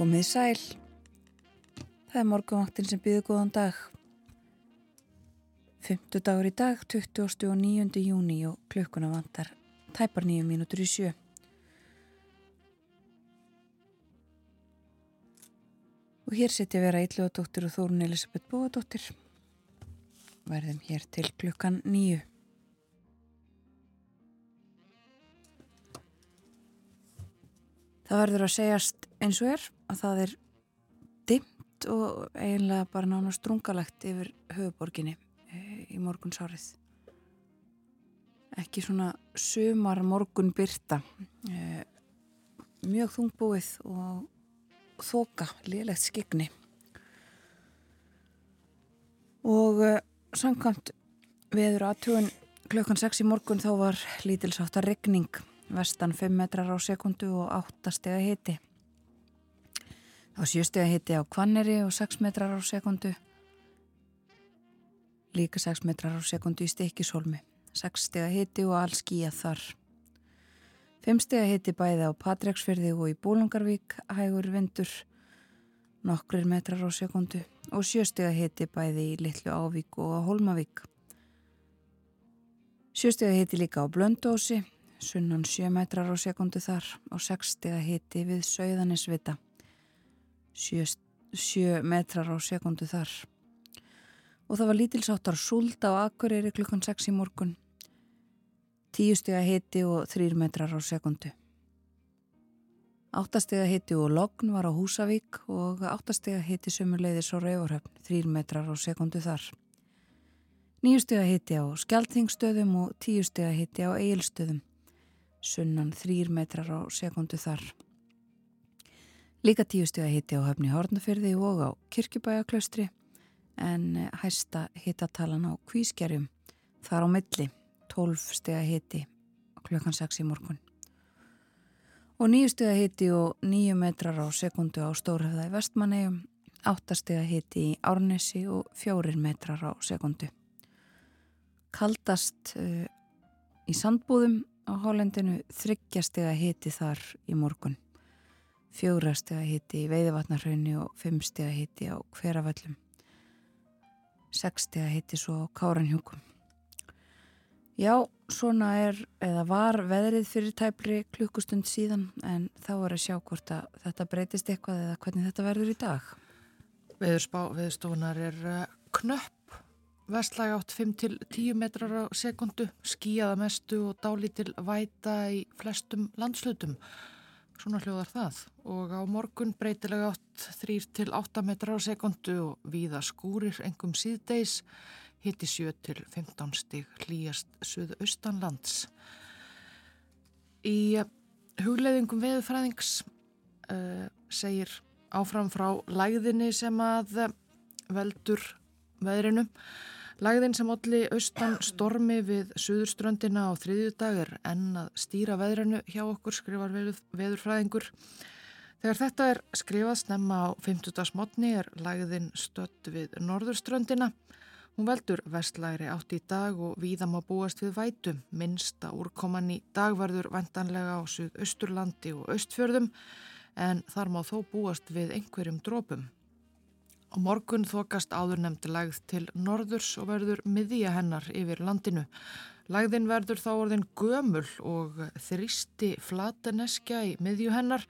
Komið sæl. Það er morgunvaktin sem býður góðan dag. Fymtu dagur í dag, 20. og 9. júni og klukkuna vantar tæpar nýju mínútur í sjö. Og hér setja vera Ítluðadóttir og Þórun Elisabeth Bóadóttir. Verðum hér til klukkan nýju. Það verður að segjast eins og er að það er dimmt og eiginlega bara nána strungalegt yfir höfuborginni e, í morgunsárið. Ekki svona sumar morgun byrta, e, mjög þungbúið og þoka, liðlegt skegni. Og e, samkvæmt viður aðtugun klukkan 6 í morgun þá var lítilsáttar regning vestan 5 metrar á sekundu og 8 steg að hiti. Þá 7 steg að hiti á Kvanneri og 6 metrar á sekundu. Líka 6 metrar á sekundu í Stikisholmi. 6 steg að hiti og all skíja þar. 5 steg að hiti bæði á Patræksfyrði og í Bólungarvík, hægur vindur, nokkrir metrar á sekundu og 7 steg að hiti bæði í Littlu Ávík og á Holmavík. 7 steg að hiti líka á Blöndósi, sunnan 7 metrar á sekundu þar og 6 steg að hiti við Söðanisvita. 7 metrar á sekundu þar. Og það var lítilsáttar súld á Akureyri klukkan 6 í morgun. 10 steg að hiti og 3 metrar á sekundu. 8 steg að hiti og logn var á Húsavík og 8 steg að hiti sömurleiðis og reyvorhöfn, 3 metrar á sekundu þar. 9 steg að hiti á Skeltingstöðum og 10 steg að hiti á Egilstöðum sunnan þrýr metrar á sekundu þar. Líka tíu steg að hitti á höfni Hortnafyrði og á Kirkjubæjaklaustri en hæsta hittatalan á Kvískerjum þar á milli 12 steg að hitti klukkan 6 í morgun. Og nýju steg að hitti og nýju metrar á sekundu á Stórhefða í Vestmannegjum, 8 steg að hitti í Árnesi og 4 metrar á sekundu. Kaldast uh, í sandbúðum á Hólendinu þryggjastega hiti þar í morgun fjórastega hiti í Veiðvatnarhaunni og fimmstega hiti á Hveravöllum sekstega hiti svo Káranhjúkum Já, svona er eða var veðrið fyrir tæpri klukkustund síðan en þá er að sjá hvort að þetta breytist eitthvað eða hvernig þetta verður í dag. Veðurstofunar er uh, knöpp. Vestlæg átt 5-10 metrar á sekundu, skíaða mestu og dálítil væta í flestum landslutum. Svona hljóðar það. Og á morgun breytilega átt 3-8 metrar á sekundu og víða skúrir engum síðdeis, hitti 7-15 stig hlýjast suðaustanlands. Í hugleðingum veðufræðings uh, segir áfram frá læðinni sem að veldur veðrinu. Lægðin sem allir austan stormi við suðurströndina á þriðjudag er enn að stýra veðranu hjá okkur, skrifar veðurfræðingur. Þegar þetta er skrifað snemma á 50. smotni er lægðin stött við norðurströndina. Hún veldur vestlæri átt í dag og víðam að búast við vætu. Minsta úrkoman í dagvarður vendanlega á suðausturlandi og austfjörðum en þar má þó búast við einhverjum drópum. Á morgun þokast áður nefndi lægð til norðurs og verður miðja hennar yfir landinu. Lægðin verður þá orðin gömul og þrýsti flateneskja í miðju hennar.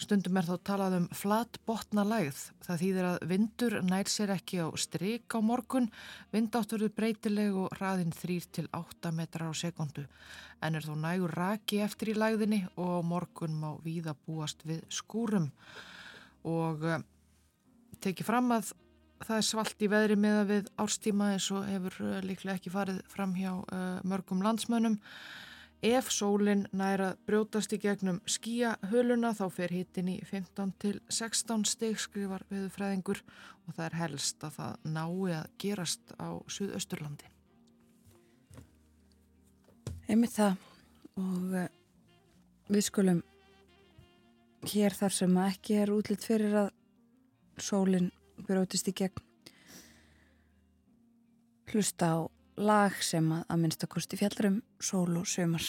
Stundum er þá talað um flatbotna lægð. Það þýðir að vindur nær sér ekki á stryk á morgun. Vindátturður breytileg og hraðin 3-8 metrar á sekundu. En er þó nægur raki eftir í lægðinni og morgun má víða búast við skúrum. Og tekið fram að það er svalt í veðri með að við árstíma eins og hefur uh, líklega ekki farið fram hjá uh, mörgum landsmönnum. Ef sólinn næra brjótast í gegnum skíahöluna þá fer hittin í 15 til 16 steg skrifar viðu fræðingur og það er helst að það nái að gerast á Suðausturlandi. Einmitt það og uh, við skulum hér þar sem ekki er útlitt fyrir að sólinn brótist í gegn. Hlusta á lag sem að, að minnstakosti fjallarum sól og sömar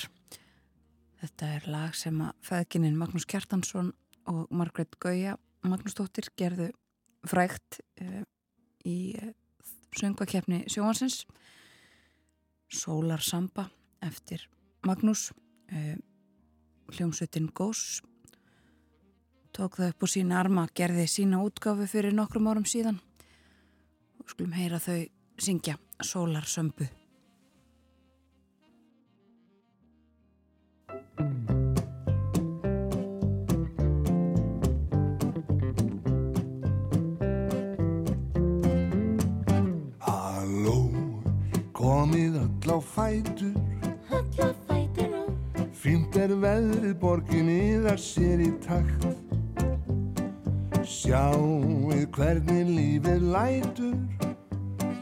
þetta er lag sem að feðgininn Magnús Kjartansson og Margret Gauja Magnúsdóttir gerðu frægt uh, í uh, söngvakefni sjóhansins Sólar Samba eftir Magnús uh, hljómsveitin Gós tók það upp á sína arma gerði sína útgáfi fyrir nokkrum árum síðan. Og skulum heyra þau syngja Sólar Sömbu komið öll á fætur. Öll á fætur og Fínt er veðrið borginni þar sér í takt Sjáuð hvernig lífið lætur.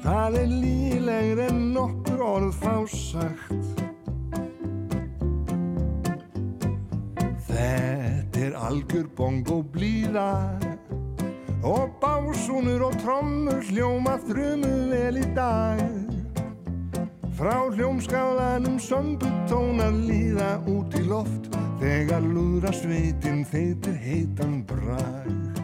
Það er lílegr en nokkur orð fá sagt. Þetta er algjör bongo blíða. Og básúnur og trommur hljóma þrumu vel í dag. Frá hljómskálanum sömbutónar líða út í loft. Þegar lúðra sveitin þeitir heitan brag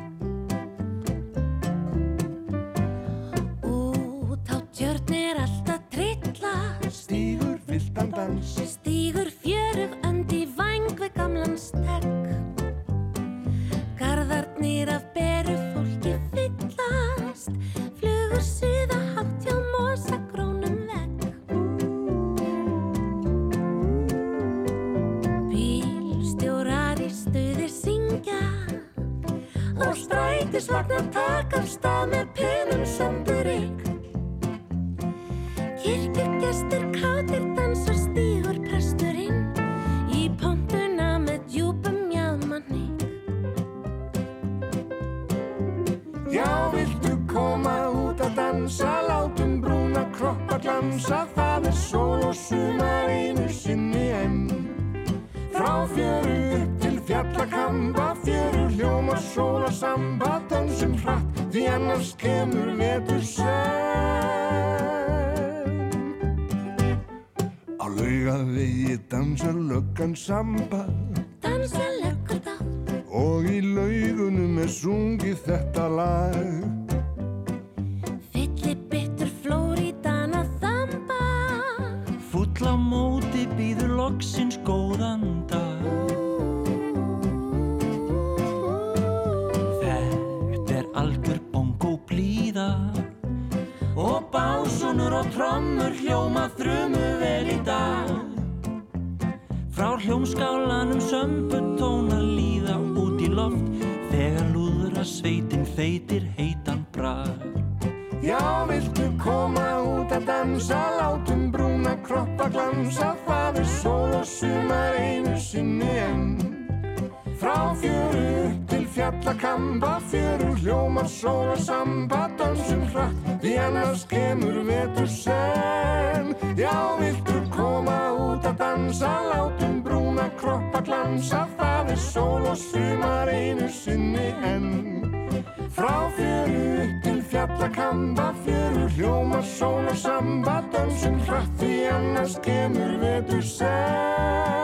annars kemur vetur senn.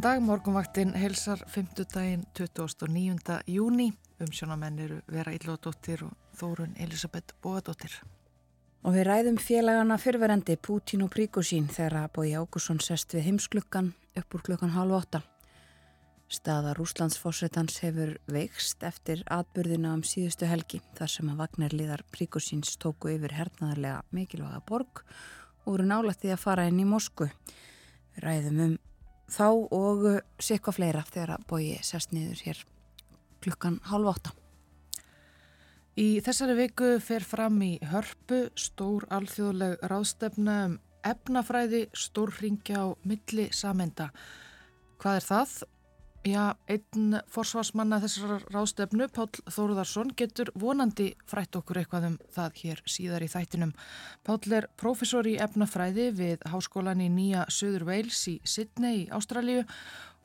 Góðan dag, morgunvaktin helsar 5. daginn 29. júni. Umsjónamenn eru Vera Illóðdóttir og Þórun Elisabeth Bóadóttir. Og við ræðum félagana fyrverandi Pútín og Príkosín þegar að bói Ágússon sest við heimsklukkan upp úr klukkan halv åtta. Staða Rúslandsfósetans hefur veikst eftir atbyrðina um síðustu helgi þar sem að vagnarliðar Príkosíns tóku yfir hernaðarlega mikilvæga borg og voru nálættið að fara inn í Mosku. Við ræðum um þá og sikva fleira þegar að bói sest niður hér klukkan halv åtta. Í þessari viku fer fram í hörpu stór alþjóðleg ráðstefna um efnafræði stórringja á milli samenda. Hvað er það? Já, einn forsvarsmanna þessar ráðstefnu, Pál Þóruðarsson, getur vonandi frætt okkur eitthvað um það hér síðar í þættinum. Pál er profesor í efnafræði við Háskólan í Nýja Söður Veils í Sydney í Ástralju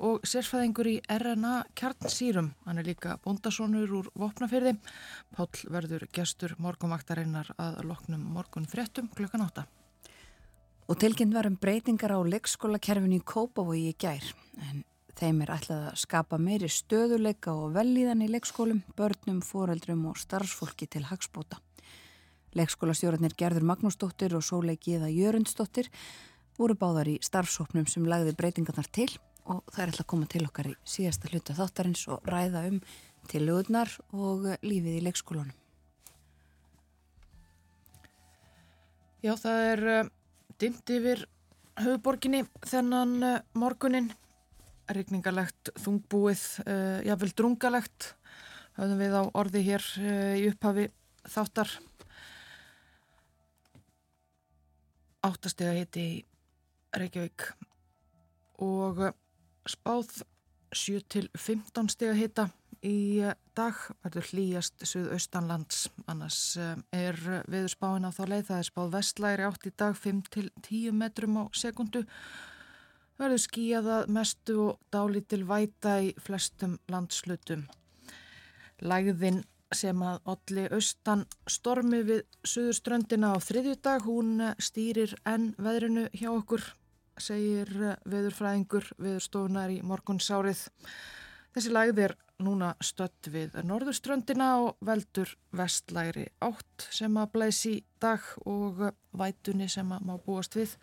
og sérfæðingur í RNA kjarnsýrum. Hann er líka bondasónur úr Vopnafyrði. Pál verður gestur morgumaktarinnar að loknum morgun fréttum klukkan átta. Og tilkynnt var um breytingar á leikskólakerfinu í Kópavogi í gær. En þeim er ætlað að skapa meiri stöðuleika og velíðan í leikskólum, börnum, foreldrum og starfsfólki til hagspóta. Leikskólastjórnir Gerður Magnúsdóttir og Sóleikiða Jörundsdóttir voru báðar í starfsóknum sem lagði breytingarnar til og það er alltaf að koma til okkar í síðasta hluta þáttarins og ræða um tilugurnar og lífið í leikskólanum. Já, það er uh, dimt yfir höfuborginni þennan uh, morgunin. Regningalegt, þungbúið, uh, jáfnvel drungalegt. Höfðum við á orði hér í upphafi þáttar. Áttastega heiti í Reykjavík og spáð 7-15 steg að hita í dag verður hlýjast suðaustanlands annars eh, er viðspáin á þá leið það er spáð vestlæri átt í dag 5-10 metrum á sekundu verður skíjaða mestu og dálítil væta í flestum landslutum Lægðin sem að olli austan stormi við suðuströndina á þriðjudag hún stýrir enn veðrinu hjá okkur segir veðurfræðingur veðurstofunar í morgunsárið. Þessi lægð er núna stött við norðurströndina og veldur vestlæri átt sem að blæsi dag og vætunni sem að má búast við.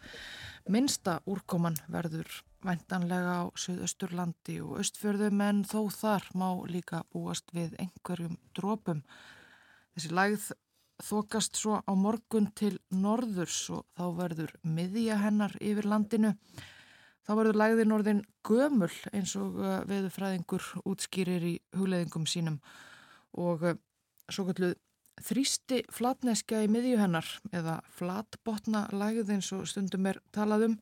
Minsta úrkoman verður væntanlega á Suðausturlandi og Östfjörðum en þó þar má líka búast við einhverjum drópum. Þessi lægð þokast svo á morgun til norðurs og þá verður miðja hennar yfir landinu. Þá verður lægðin orðin gömul eins og uh, veðufræðingur útskýrir í hugleðingum sínum. Og uh, svo kalluð þrýsti flatneskja í miðju hennar eða flatbotna lægð eins og stundum er talað um.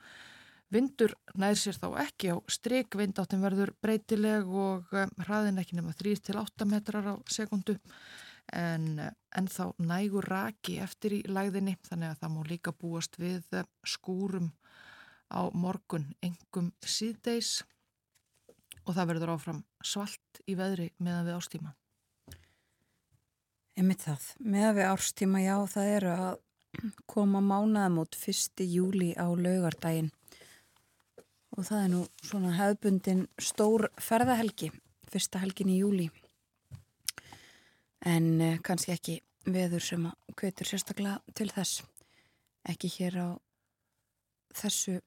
Vindur nær sér þá ekki á stryk, vindáttin verður breytileg og uh, hraðin ekki nema 3-8 metrar á sekundu en ennþá nægur raki eftir í læðinni þannig að það má líka búast við skúrum á morgun engum síðdeis og það verður áfram svalt í veðri meðan við ástíma. Emið það, meðan við ástíma já það eru að koma mánaðum út fyrsti júli á laugardaginn. Og það er nú svona hefðbundin stór ferðahelgi, fyrsta helgin í júli en uh, kannski ekki veður sem að kvetur sérstaklega til þess. Ekki hér á þessu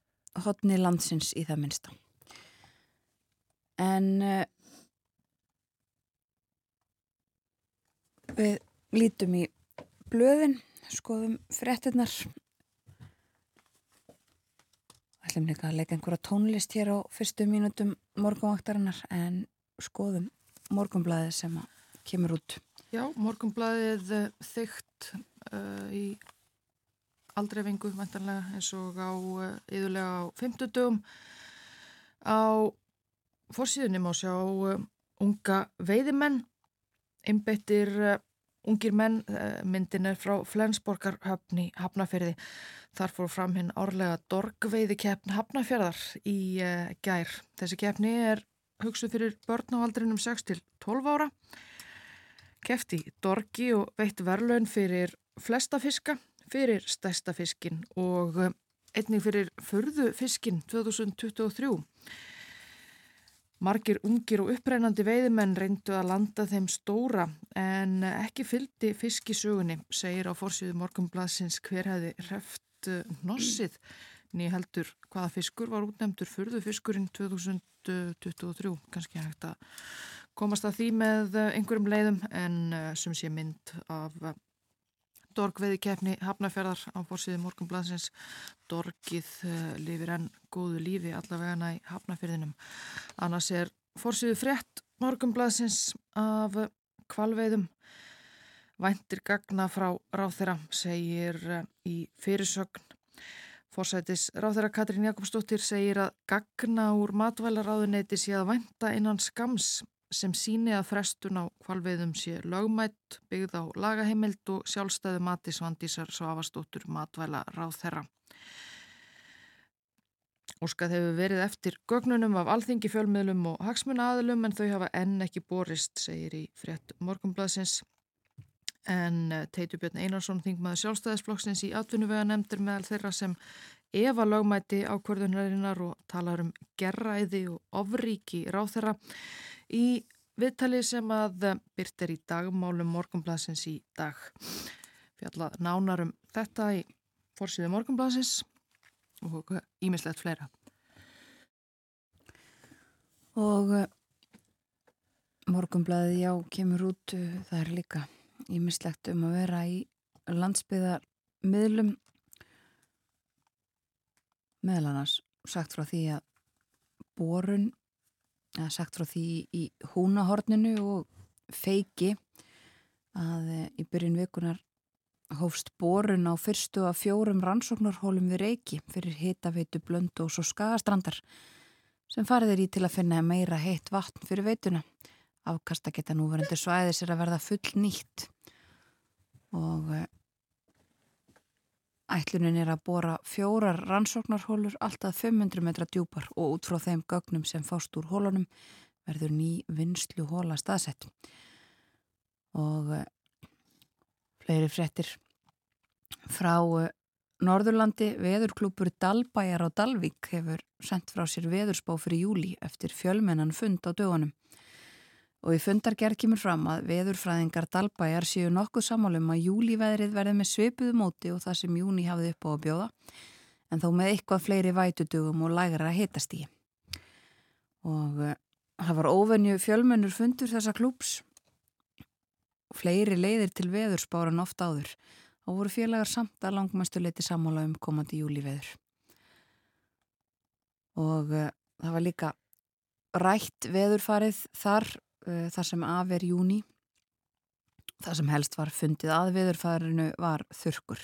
hodni landsins í það minnsta. En uh, við lítum í blöðin skoðum frettinnar ætlum líka að leika einhverja tónlist hér á fyrstu mínutum morgunvaktarinnar en skoðum morgunblæði sem kemur út. Já, morgumblaðið eh, þygt uh, í aldreifingu vantanlega eins og á yðurlega eh, á 50 dögum. Á fórsíðunni má sjá uh, unga veiðimenn, einbeittir uh, ungir menn, myndin er frá Flensborgar höfni Hafnafjörði. Þar fór fram hinn árlega dorgveiði keppn Hafnafjörðar í gær. Þessi keppni er hugsuð fyrir börn á aldrinum 6 til 12 ára kefti dorgi og veitt verlaun fyrir flesta fiska, fyrir stæsta fiskin og eh, einnig fyrir förðu fiskin 2023. Margir ungir og upprænandi veiðimenn reyndu að landa þeim stóra en ekki fyldi fiskisögunni, segir á fórsíðu morgumbladsins hver hefði hreft eh, nossið nýja heldur hvaða fiskur var útnefndur förðu fiskurinn 2023, kannski hægt að komast að því með eh, einhverjum leiðum en sem sé mynd af Dorgveði keppni Hafnarferðar á fórsíðu Morgonblansins Dorgið lifir enn góðu lífi allavega í Hafnarferðinum annars er fórsíðu frétt Morgonblansins af kvalveiðum væntir gagna frá ráþeira, segir eh, í fyrirsögn. Forsætis ráþeira Katrín Jakobsdóttir segir að gagna úr matvælaráðuneyti sé að vænta innan skams sem síni að frestun á kvalveiðum sé lögmætt, byggð á lagaheimild og sjálfstæðu mati svandísar Svavastóttur matvæla ráþeira. Óskað hefur verið eftir gögnunum af alþingi fjölmiðlum og hagsmunaaðilum en þau hafa enn ekki borist, segir í frétt morgumblaðsins. En eh, Teitur Björn Einarsson, þingmaður sjálfstæðisflokksins í atvinnuvega nefndir meðal þeirra sem Eva lögmæti ákvörðunarinnar og talar um gerræði og ofríki ráð þeirra í viðtali sem að byrt er í dagmálum morgumblaðsins í dag. Fjallað nánarum þetta í fórsíðu morgumblaðsins og ímislegt fleira. Og uh, morgumblaðið já kemur út, uh, það er líka ímislegt um að vera í landsbyðar miðlum meðal annars sagt frá því að borun, eða sagt frá því í húnahorninu og feiki að uh, í byrjun vikunar hófst borun á fyrstu af fjórum rannsóknarhólum við reiki fyrir hitaveitu blöndu og svo skagastrandar sem farið er í til að finna meira heitt vatn fyrir veituna. Afkasta geta núverandi svæðis er að verða full nýtt og eh, ætlunin er að bora fjórar rannsóknarhólur alltaf 500 metra djúpar og út frá þeim gögnum sem fást úr hólunum verður ný vinslu hóla staðsett og eh, fleiri frettir frá eh, Norðurlandi veðurklúpur Dalbæjar á Dalvík hefur sendt frá sér veðurspá fyrir júli eftir fjölmennan fund á dögunum. Og í fundargerð kemur fram að veðurfræðingar Dalbæjar séu nokkuð samálum að júliveðrið verði með sveipuðu móti og það sem júni hafði upp á að bjóða, en þó með eitthvað fleiri vætudögum og lægra að hitast í. Og uh, það var óvenju fjölmennur fundur þessa klúps. Fleiri leiðir til veðurspáran oft áður og voru félagar samt að langmæstu leiti sammála um komandi júliveður. Og uh, það var líka rætt veðurfarið þar, uh, þar sem af er júni. Það sem helst var fundið að veðurfarinu var þurkur.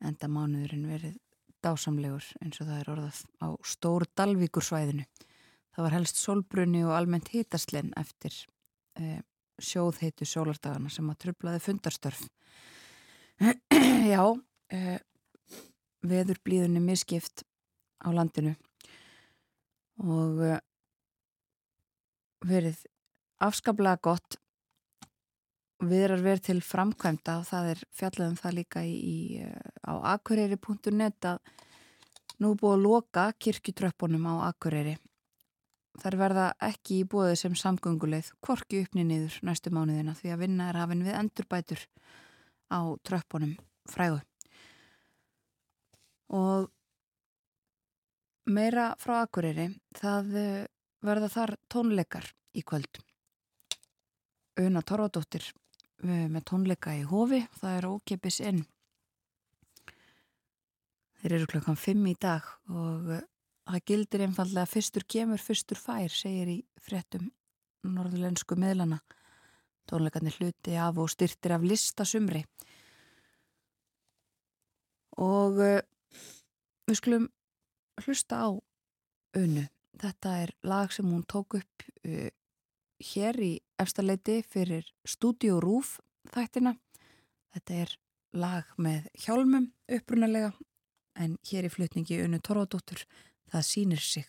Enda mánuðurinn verið dásamlegur eins og það er orðað á stór Dalvíkursvæðinu. Það var helst solbrunni og almennt hitastlinn eftir uh, sjóðheitu sólardagana sem að trublaði fundarstörf. Já, uh, veður blíðunni miskipt á landinu og uh, verið afskaplega gott viðrar verið til framkvæmda og það er fjallaðum það líka í, á akureyri.net að nú búið að loka kirkjutröppunum á akureyri. Þar verða ekki í bóði sem samgönguleið, korki uppni niður næstu mánuðina því að vinna er hafinn við endurbætur á tröppunum frægu. Og meira frá Akureyri, það eh, verða þar tónleikar í kvöld. Una Torfadóttir eh, með tónleika í hofi, það er ókipis inn. Þeir eru klokkan 5 í dag og eh, það gildir einfallega fyrstur kemur, fyrstur fær, segir í frettum norðulensku miðlana. Tónleikarnir hluti af og styrtir af listasumri og uh, við skulum hlusta á Unu. Þetta er lag sem hún tók upp hér í efstaleiti fyrir Studio Roof þættina. Þetta er lag með hjálmum upprunalega en hér í flutningi Unu Torfadóttur það sínir sig.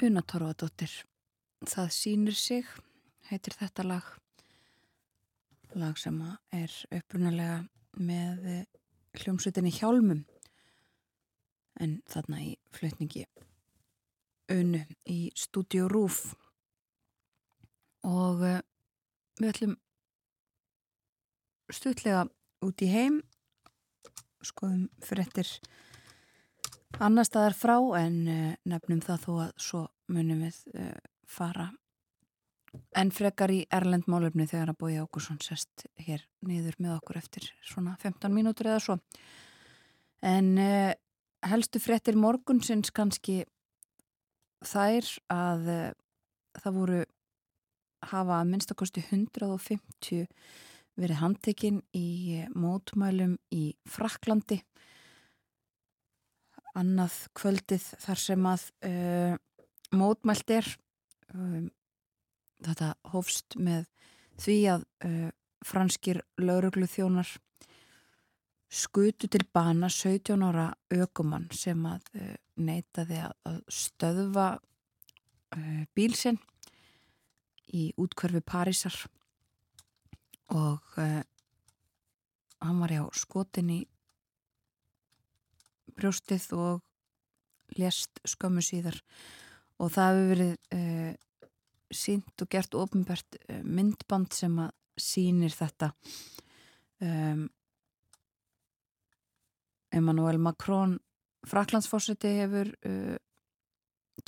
Una Torfadóttir. Það sýnir sig heitir þetta lag. Lag sem er upprunalega með eh, hljómsveitinni Hjálmum. En þarna í flutningi Unu í Studio Roof og uh, við ætlum stutlega út í heim skoðum fréttir annar staðar frá en uh, nefnum það þó að svo munum við uh, fara. En frekar í Erlend málefni þegar að Bói Ákursson sest hér niður með okkur eftir svona 15 mínútur eða svo. En uh, helstu fréttir morgunsins kannski þær að það voru hafa að minnstakosti 150 verið handtekinn í mótmælum í Fraklandi annað kvöldið þar sem að uh, mótmælt er. Um, þetta hófst með því að uh, franskir lauruglu þjónar skutu til bana 17 ára ökumann sem að uh, neitaði að, að stöðva bílsinn í útkverfi Parísar. Og hann var já skotin í brjóstið og lést skömmu síðar. Og það hefur verið uh, sínt og gert ofinbært uh, myndband sem að sýnir þetta. Um, Emmanuel Macron Fraklandsfórseti hefur uh,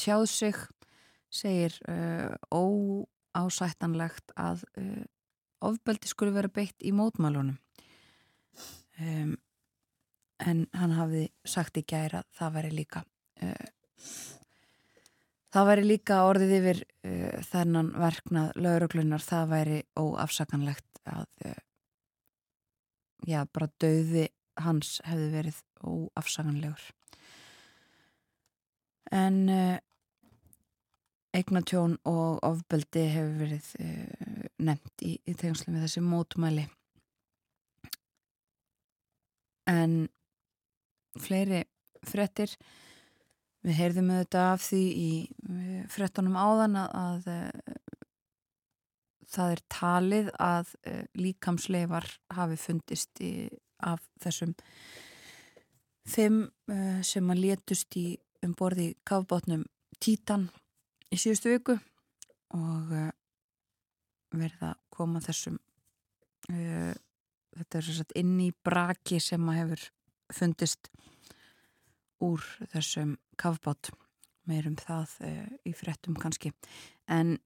tjáð sig segir óásættanlegt að ofbeldi skulle vera beitt í mótmálunum um, en hann hafði sagt í gæra að það væri líka uh, það væri líka orðið yfir uh, þennan verknað lauruglunar, það væri óafsakanlegt að uh, já, bara döði hans hefði verið óafsakanlegur. En eignatjón og ofbeldi hefur verið nefnt í, í tengslu með þessi mótumæli en fleiri frettir við heyrðum þetta af því í frettunum áðan að, að það er talið að líkamsleifar hafi fundist í, af þessum þeim sem að létust í um borði kafbótnum Títan í síðustu viku og verið að koma þessum þetta er svo inn í braki sem að hefur fundist úr þessum kafbát meirum það uh, í frettum kannski. En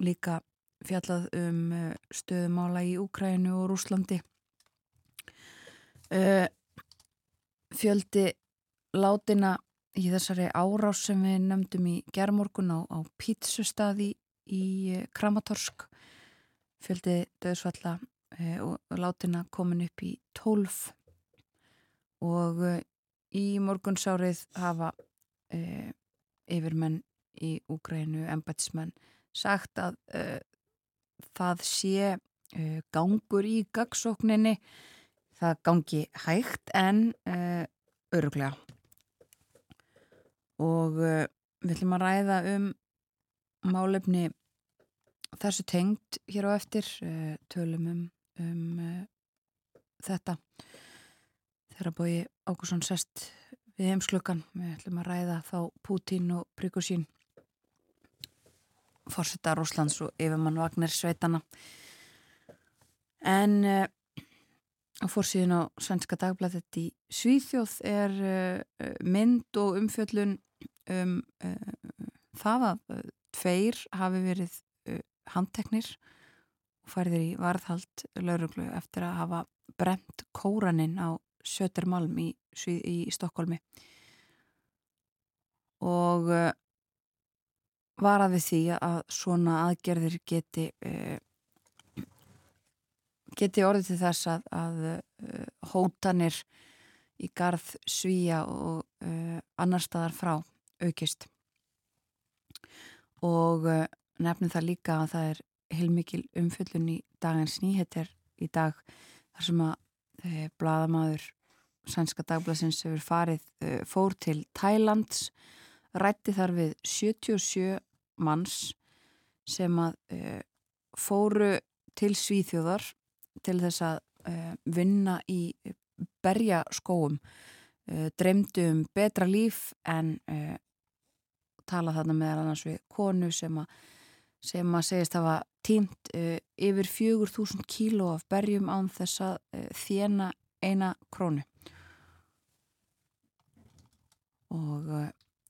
líka fjallað um uh, stöðumála í Úkrænu og Rúslandi uh, fjöldi látina í þessari árás sem við nefndum í gerðmorgun á, á pítsustaði í Kramatorsk. Fjöldi döðsvalla og látina komin upp í 12 og uh, í morgunsárið hafa yfirmenn í Úkrænu, embætismenn sagt að það sé uh, gangur í gagsókninni það gangi hægt en öruglega og við ætlum að ræða um málefni þessu tengt hér á eftir tölum um, um þetta þegar bói Ákusson sest við heimsklukkan við ætlum að ræða þá Pútín og Prigosín fórsetta Rúslands og yfirmann Vagner Sveitana en uh, á fórsíðun á Svenska Dagbladet í Svíþjóð er uh, mynd og umfjöllun um uh, það að tveir hafi verið handteknir og færðir í varðhald lauruglu eftir að hafa brent kóraninn á Sötermalm í, í Stokkólmi og varaði því að svona aðgerðir geti uh, geti orðið til þess að, að uh, hótanir í garð svíja og annar staðar frá aukist. Og nefnum það líka að það er heilmikil umfjöllun í dagins nýheter í dag þar sem að bladamadur sænska dagblasins hefur farið fór til Thailands rætti þar við 77 manns sem að uh, fóru til Svíþjóðar til þess að vinna í berja skóum eh, dreymdu um betra líf en tala þarna meðal annars við konu sem að sem að segist hafa tímt yfir fjögur þúsund kíló af berjum án þess að þjena eina krónu. Og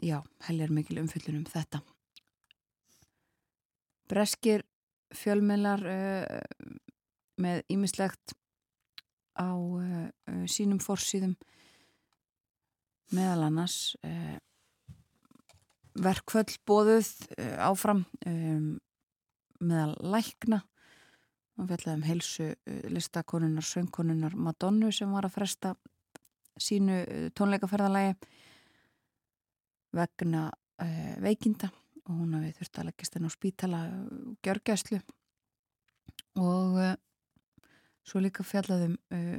já, helgar mikil umfyllunum þetta. Breskir fjölmiðlar uh, með ímislegt á uh, sínum fórsýðum meðal annars uh, verkvöld bóðuð áfram um, meðal lækna. Og fjallaðum heilsu listakonunar, söngkonunar Madonnu sem var að fresta sínu tónleikaferðalagi vegna veikinda og hún hafi þurft að leggast henn á spítala gjörgæslu. Og uh, svo líka fjallaðum uh,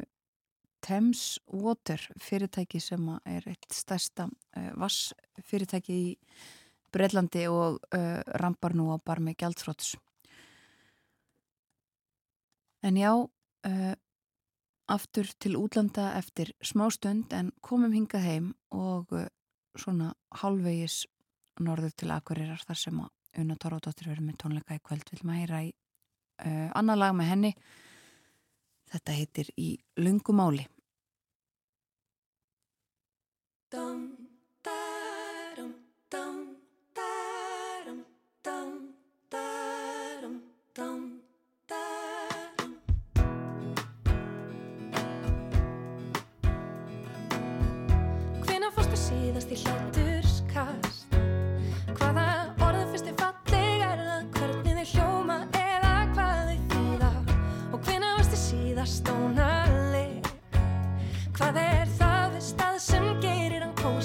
Thames Water fyrirtæki sem er eitt stærsta uh, vassfyrirtæki í Breitlandi og rampar nú á barmi gjaldfróts en já aftur til útlanda eftir smá stund en komum hingað heim og svona halvvegis norður til Akureyrar þar sem að Una Torfadóttir verður með tónleika í kvöld. Vil maður hýra í uh, annað lag með henni þetta heitir Í lungumáli Dum,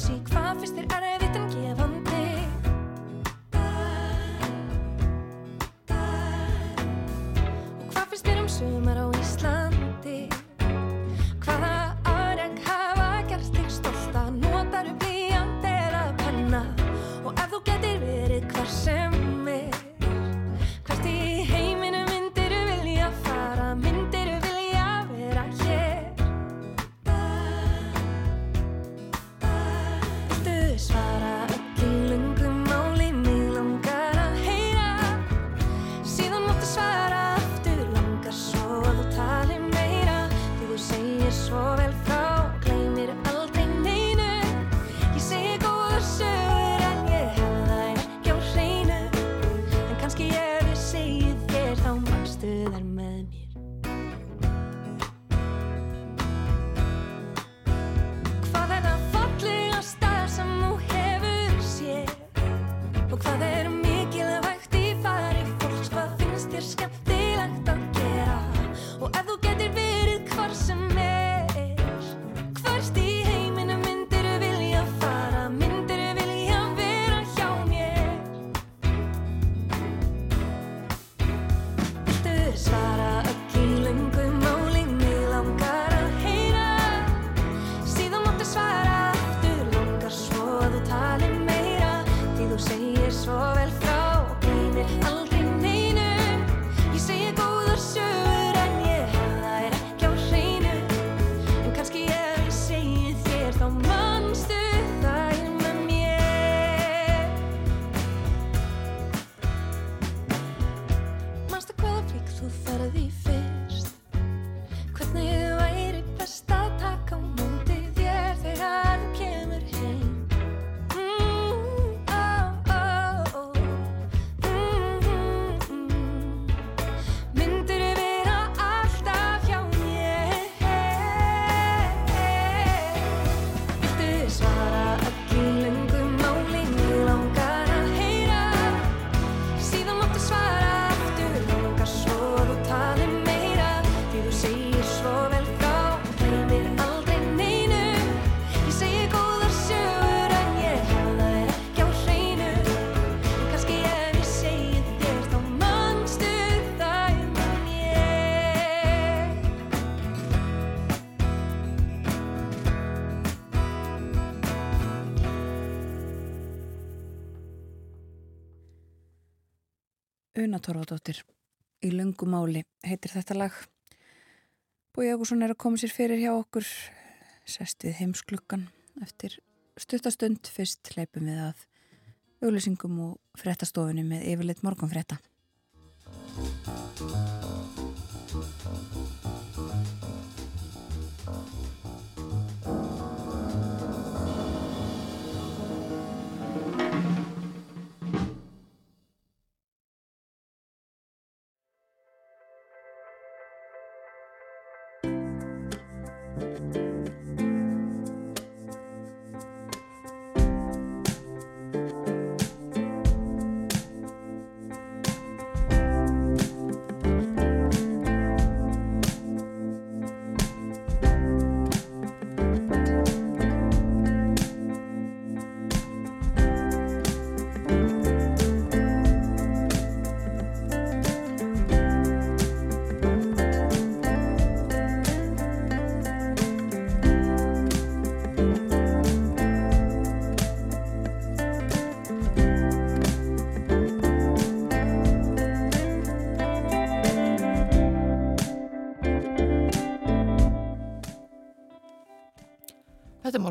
svara Una Torfadóttir. Í lungumáli heitir þetta lag. Bói Ágússon er að koma sér fyrir hjá okkur. Sest við heimsklukkan eftir stuttastund fyrst hleypum við að auglýsingum og frettastofunni með yfirleitt morgunfretta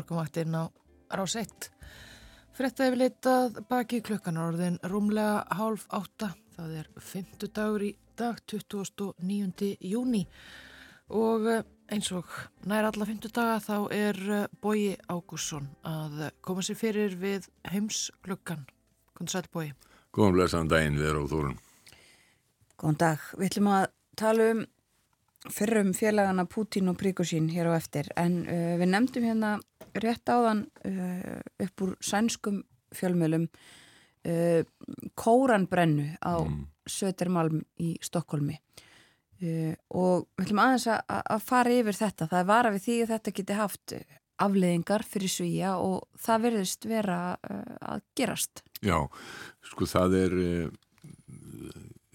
Þetta morgunvaktinn á rás 1. Fretta hefur leitað baki klukkan orðin rúmlega hálf átta. Það er 50 dagur í dag, 29. júni og eh, eins og nær alla 50 daga þá er eh, Bói Ágússon að koma sér fyrir við heims klukkan. Hvernig sætt Bói? Góðan blessaðan daginn við erum á Þórun. Góðan dag, við ætlum að tala um fyrrum félagana Putin og Príkusín hér á eftir en uh, við nefndum hérna rétt áðan uh, upp úr sænskum fjölmjölum uh, kóranbrennu á mm. Södermalm í Stokkólmi uh, og við ætlum aðeins að, að fara yfir þetta. Það er vara við því að þetta geti haft afleðingar fyrir svíja og það verðist vera að gerast. Já, sko það er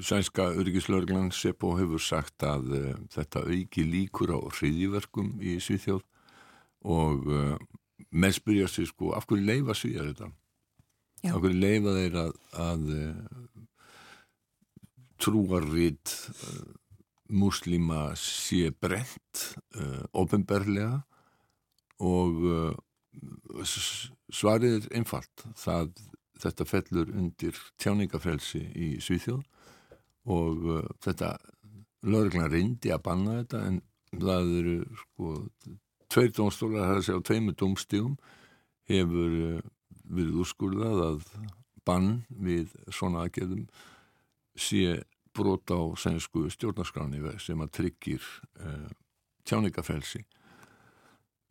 sænska örgislaurglan Seppo hefur sagt að þetta auki líkur á hriðiverkum í Svíþjóð og uh, menn spyrja sig sko af hverju leifa svíjar þetta? Já. Af hverju leifa þeir að, að uh, trúarrið muslima sé brent ofinberlega og svarið er einfalt það þetta fellur undir tjáningafrelsi í Svíþjóð og uh, þetta lögreglan reyndi að banna þetta en það eru sko tveir dómstólar, það er að segja á tveimur dómstígum hefur uh, verið úrskurðað að bann við svona aðgerðum sé brot á sænsku stjórnarskráni sem að tryggir uh, tjáningafrelsi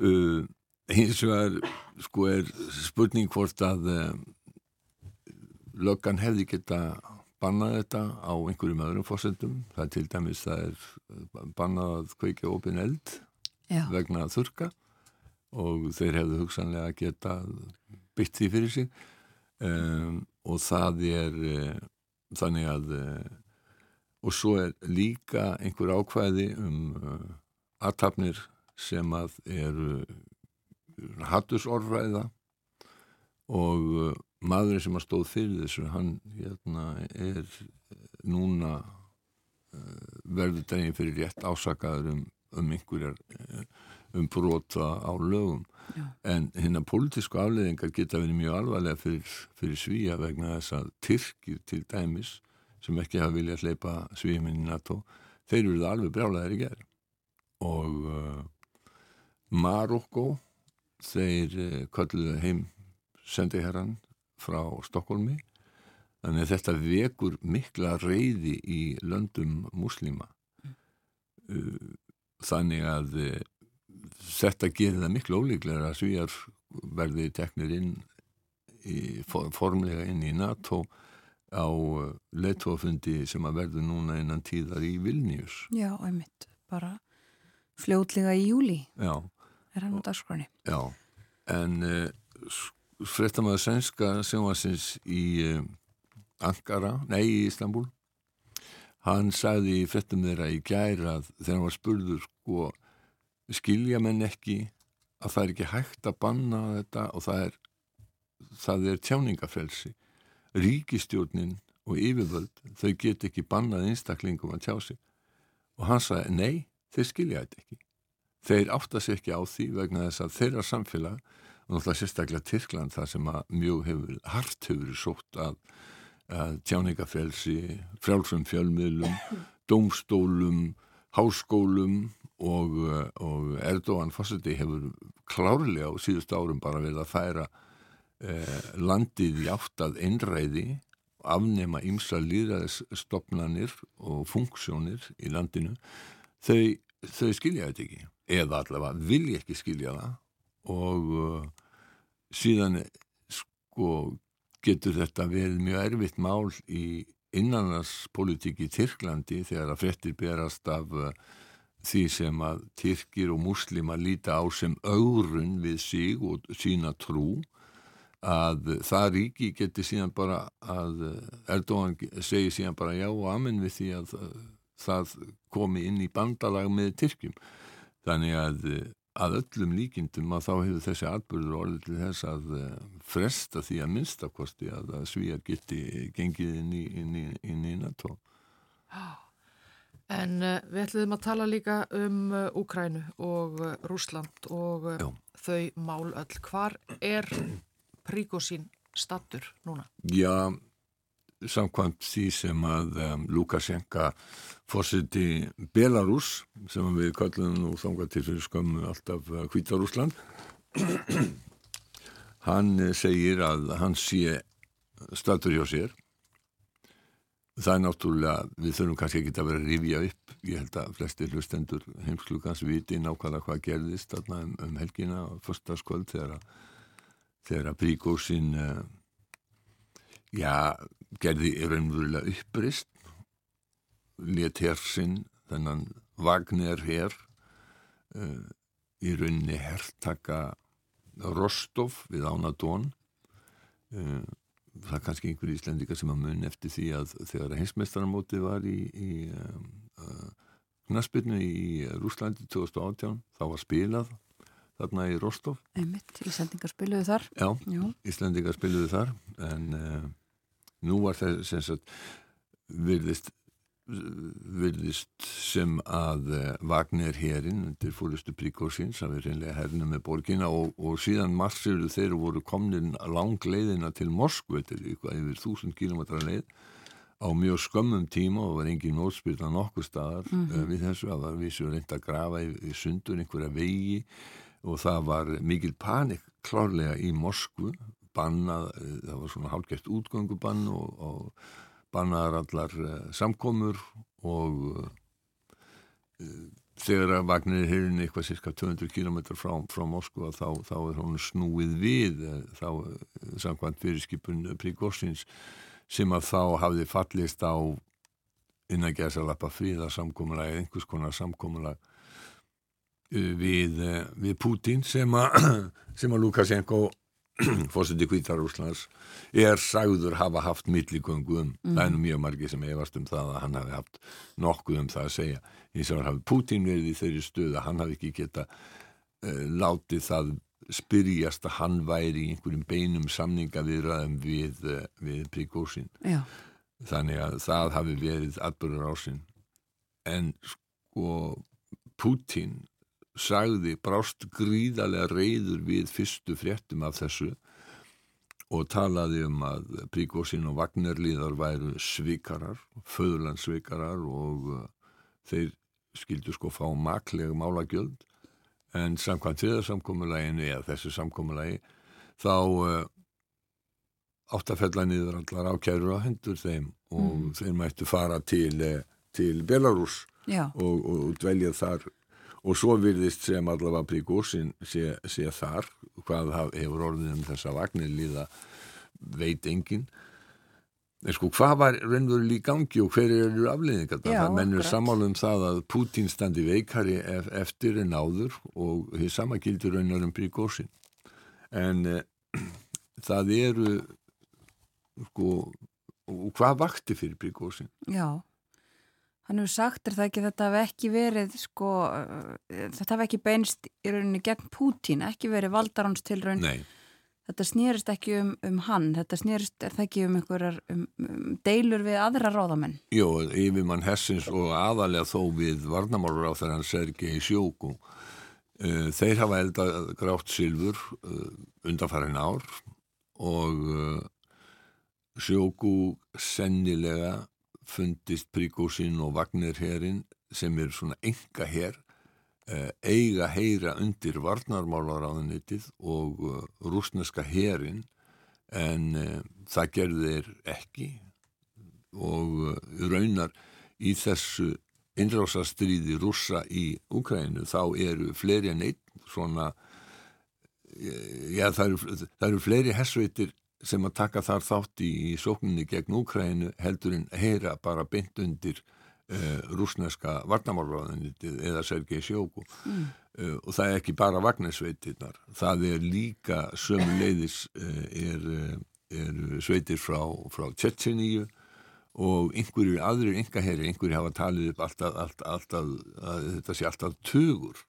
uh, hins vegar sko er spurning hvort að uh, löggan hefði geta bannað þetta á einhverjum öðrum fórsendum. Það er til dæmis það er bannað að kveika opin eld Já. vegna þurka og þeir hefðu hugsanlega geta bytt því fyrir sig um, og það er uh, þannig að uh, og svo er líka einhver ákvæði um uh, aðtapnir sem að eru hattusorðræða og maðurinn sem að stóð fyrir þessu hann hérna, er núna verður daginn fyrir rétt ásakaður um, um einhverjar uh, um brota á lögum. Já. en hérna pólitísku afleðingar geta verið mjög alvarlega fyrir, fyrir svíja vegna þess að Tyrkir til dæmis sem ekki hafa viljað hleypa svíjuminn í NATO þeir eru það alveg brjálæðir í gerð og uh, Marokko þeir uh, kalluðu heim sendiherran frá Stokkólmi þannig að þetta vekur mikla reyði í löndum muslima uh, þannig að uh, þetta gerir það miklu ólíklega að svíjar verði teknir inn í, for, formlega inn í NATO á uh, leittófundi sem að verður núna innan tíðar í Vilnius Já, einmitt, bara fljótlega í júli Já, er hann á dagskroni já en uh, fréttamaður sænska sjónvarsins í uh, Ankara, nei í Istanbul hann sagði í fréttum þeirra í gær að þegar hann var spurður sko skilja menn ekki að það er ekki hægt að banna þetta og það er það er tjáningafrelsi ríkistjórnin og yfirvöld, þau get ekki bannað einstaklingum að tjá sig. Og hann sagði, nei, þeir skilja þetta ekki. Þeir átta sér ekki á því vegna þess að þeirra samfélag og náttúrulega sérstaklega Tyrkland það sem að mjög hefur, hart hefur sótt að tjáningafelsi frjálsum fjölmiðlum dómstólum, háskólum og, og Erdogan fórseti hefur klárlega á síðust árum bara verið að færa eh, landið í áttað einræði afnema ymsa líðræðisstopnanir og funksjónir í landinu. Þau, þau skilja þetta ekki eða allavega vilja ekki skilja það og uh, síðan sko getur þetta verið mjög erfitt mál í innanarspolítik í Tyrklandi þegar að frettir berast af uh, því sem að Tyrkir og muslima líta á sem aurun við sig og sína trú að það ríki geti síðan bara að Erdogan segi síðan bara já og amen við því að það komi inn í bandalag með Tyrkjum. Þannig að að öllum líkindum að þá hefur þessi atbyrður orðið til þess að fresta því að minnstakosti að svíjar geti gengið inn í, inn í, inn í NATO En uh, við ætlum að tala líka um uh, Úkrænu og uh, Rúsland og þau mál öll. Hvar er Príkosín stattur núna? Já, samkvæmt því sem að um, Lukashenka fórsiti Belarus sem við kallum nú þangað til fyrir skömmu alltaf Hvítarúsland hann segir að hann sé stattur hjá sér. Það er náttúrulega, við þurfum kannski ekki að vera að rifja upp, ég held að flesti hlustendur heimsklugans viti nákvæmlega hvað gerðist um, um helgina á förstaskvöld þegar að þegar að Príkósin uh, já, gerði raunverulega upprist let hersinn þennan Wagner her uh, í rauninni herrtaka Rostov við Ánadón uh, það er kannski einhver íslendika sem að mun eftir því að þegar heimsmeistaramóti var í, í knaspinu í Rúslandi 2018 þá var spilað þarna í Rostov. Einmitt, Íslandingar spiluðu þar. Já. Íslandingar spiluðu þar en uh, nú var það sem sagt virðist virðist sem að uh, Wagner hérinn undir fórustu Príkósins að við reynlega hernum með borgina og, og síðan marsiru þeir voru komnin langleiðina til Moskvu til yfir þúsund kilometra leið á mjög skömmum tíma og var engin nótspilna nokkur staðar mm -hmm. við þessu að við séum reynd að grafa í, í sundur einhverja vegi og það var mikil panik klárlega í Moskvu bannað, það var svona hálfgeft útgöngubann og, og bannaðar allar uh, samkomur og uh, þegar að vagnir hérna eitthvað cirka 200 km frá, frá Moskva þá, þá er hún snúið við þá samkvæmt fyrirskipun Príkorsins sem að þá hafði fallist á innan gerðsalappa fríða samkómulag eða einhvers konar samkómulag við, við Putin sem að, að Lukashenko fórseti Kvítarúslands er sagður hafa haft milligöngu um, mm. það er nú mjög margi sem efast um það að hann hafi haft nokkuð um það að segja. Eins og hafi Putin verið í þeirri stöð að hann hafi ekki geta uh, látið það spyrjast að hann væri í einhverjum beinum samninga viðraðum við, uh, við Príkósin þannig að það hafi verið atbyrður ásinn en sko Putin sagði brást gríðarlega reyður við fyrstu fréttum af þessu og talaði um að Príkósin og Vagnarliðar væru svikarar, föðurlandsvikarar og uh, þeir skildu sko fá maklega málagjöld en samkvæmt þriðarsamkommulaginu eða þessu samkommulagi þá uh, áttafella niður allar ákjærur á hendur þeim og mm. þeir mættu fara til, uh, til Belarus og, og dvelja þar og svo virðist sem allavega Príkósin sé, sé þar. Hvað hefur orðið um þessa vagnir líða veit engin en sko hvað var raunverulega í gangi og hver eru afleiðingar það mennur samála um það að Putin standi veikari eftir en áður og því sama gildur raunar um Príkósin en e, það eru sko hvað vakti fyrir Príkósin? Já Hann hefur sagt er það ekki þetta hef ekki verið sko, þetta hef ekki beinst í rauninni gegn Pútín, ekki verið valdaráns til raun. Nei. þetta snýrist ekki um, um hann, þetta snýrist er það ekki um einhverjar um, um deilur við aðra ráðamenn? Jó, yfirmann Hessins og aðalega þó við varnamálur á þegar hann sergi í sjóku. Uh, þeir hafa eldað grátt silfur uh, undanfærin ár og sjóku sennilega fundist Príkósin og Vagnirherin sem er svona enga herr Eh, eiga heyra undir varnarmálaráðunitið og uh, rúsneska herin en uh, það gerðir ekki. Og raunar í þessu innrásastriði rússa í Ukrænu þá eru fleiri en einn svona já það eru, það eru fleiri hersveitir sem að taka þar þátt í, í sókninni gegn Ukrænu heldur en heyra bara beint undir uh, rúsneska varnamálráðanitið eða Sergei Sjóku mm. uh, og það er ekki bara vagnarsveitirnar það er líka sömu leiðis uh, er, er sveitir frá, frá Tjetjeníu og einhverjir aðrir engaherri, einhverjir hafa talið upp alltaf, alltaf, alltaf þetta sé alltaf tugur.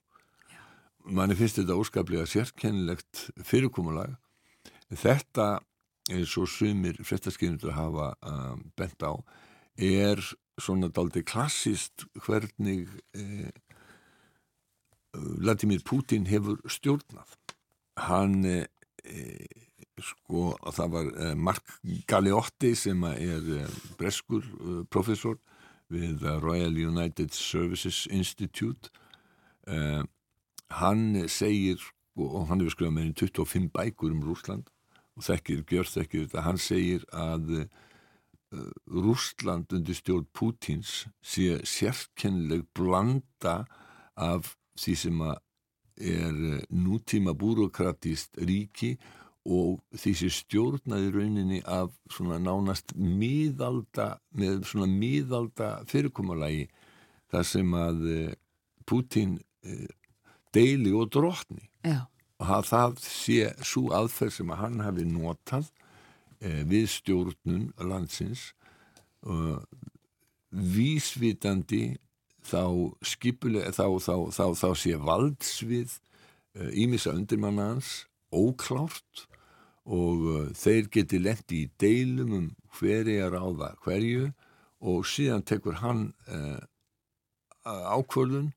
Manni finnst þetta óskaplega sérkennilegt fyrirkomulag. Þetta eins og sumir fréttaskynundur hafa um, bent á er svona daldi klassist hvernig eh, Vladimir Putin hefur stjórnað. Hann eh, sko það var eh, Mark Galeotti sem er eh, breskur eh, professor við Royal United Services Institute. Eh, hann segir og hann hefur skrifað með 25 bækur um Rúsland og þekkir, gjör þekkir þetta, hann segir að Rústland undir stjórn Pútins sé sérkennileg blanda af því sem er eh, nútíma búrokratíst ríki og því sem stjórnaði rauninni af svona nánast miðalda, með svona miðalda fyrirkomalagi þar sem að eh, Pútin eh, deili og drotni Já. Og það sé svo aðferð sem að hann hafi notað eh, við stjórnun landsins og vísvitandi þá skipulega þá, þá, þá, þá sé valdsvið ímissa eh, undirmanna hans óklárt og uh, þeir geti lendi í deilum um hverja ráða hverju og síðan tekur hann uh, ákvörðun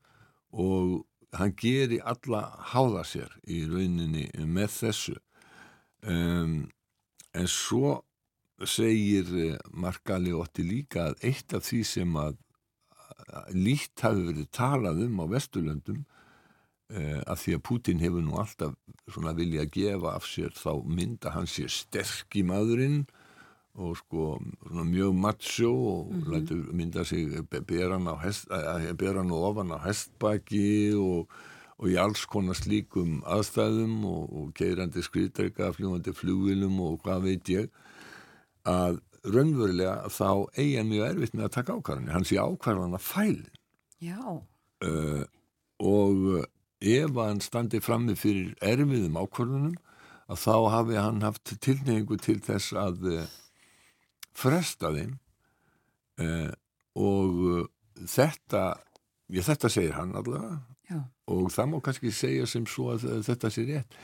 og hann geri alla háða sér í rauninni með þessu. Um, en svo segir eh, Markali Ótti líka að eitt af því sem að lít hafi verið talað um á Vesturlöndum eh, að því að Putin hefur nú alltaf vilja að gefa af sér þá mynda hans sér sterk í maðurinn og sko mjög macho og mm -hmm. mynda sig beran og ofan á hestbaki og og í alls konar slíkum aðstæðum og, og keirandi skriðdreika, fljúandi flugvilum og hvað veit ég að raunverulega þá eigi hann mjög erfitt með að taka ákvarðanir, hann sé ákvarðan að fæli uh, og ef hann standi frammi fyrir erfiðum ákvarðunum að þá hafi hann haft tilneyingu til þess að fresta þeim uh, og þetta, já þetta segir hann allavega. Já. og það má kannski segja sem svo að þetta sé rétt.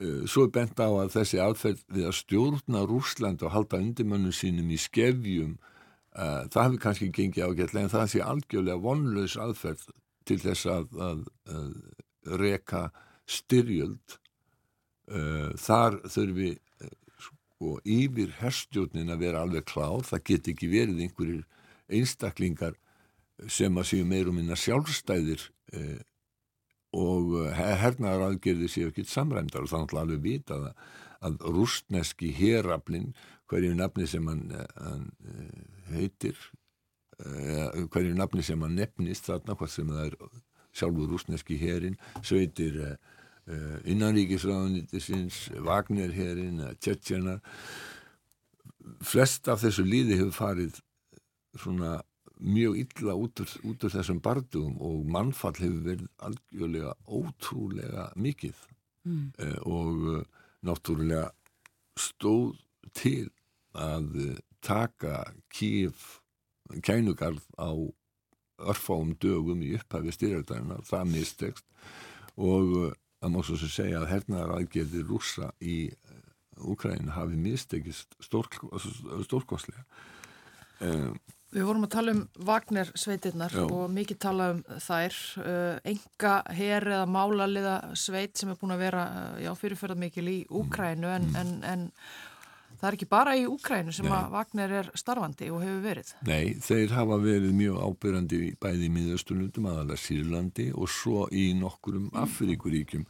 Eh, svo er bent á að þessi aðferð við að stjórna Rúsland og halda undirmönnum sínum í skefjum uh, það hefur kannski gengið ágætlega en það sé algjörlega vonlaus aðferð til þess að, að, að reka styrjöld. Uh, þar þurfi sko, yfir herstjórnin að vera alveg klár, það get ekki verið einhverjir einstaklingar sem að séu meirum minna sjálfstæðir og eh, hernaðar aðgerði séu ekki samræmdar. Og þannig alveg vita að, að rústneski heraflin hverju nafni sem hann, eh, hann eh, heitir hverju nafni sem hann nefnist þarna hvað sem það er sjálfur rústneski herin sveitir innanríkisraðunitisins Wagner-herin Tjetjenar flest af þessu líði hefur farið svona mjög illa út úr, út úr þessum bardugum og mannfall hefur verið algjörlega ótrúlega mikið. Mm. eh, og uh, náttúrulega stóð til að taka kýf kænugarð á örfáum dögum í upphafi styrjaldæna, það mistekst. Og það má svo sem segja að hernaðar aðgerði rúsa í Úkræn hafi mistekist stórkostlega um, Við vorum að tala um Wagner sveitirnar Já. og mikið tala um þær. Enga her eða málaliða sveit sem er búin að vera fyrirferðar mikil í Úkrænu en, en, en það er ekki bara í Úkrænu sem Nei. að Wagner er starfandi og hefur verið. Nei, þeir hafa verið mjög ábyrrandi í- bæði í miðausturlundum, aðalega Sýrlandi og svo í nokkurum Afríkuríkjum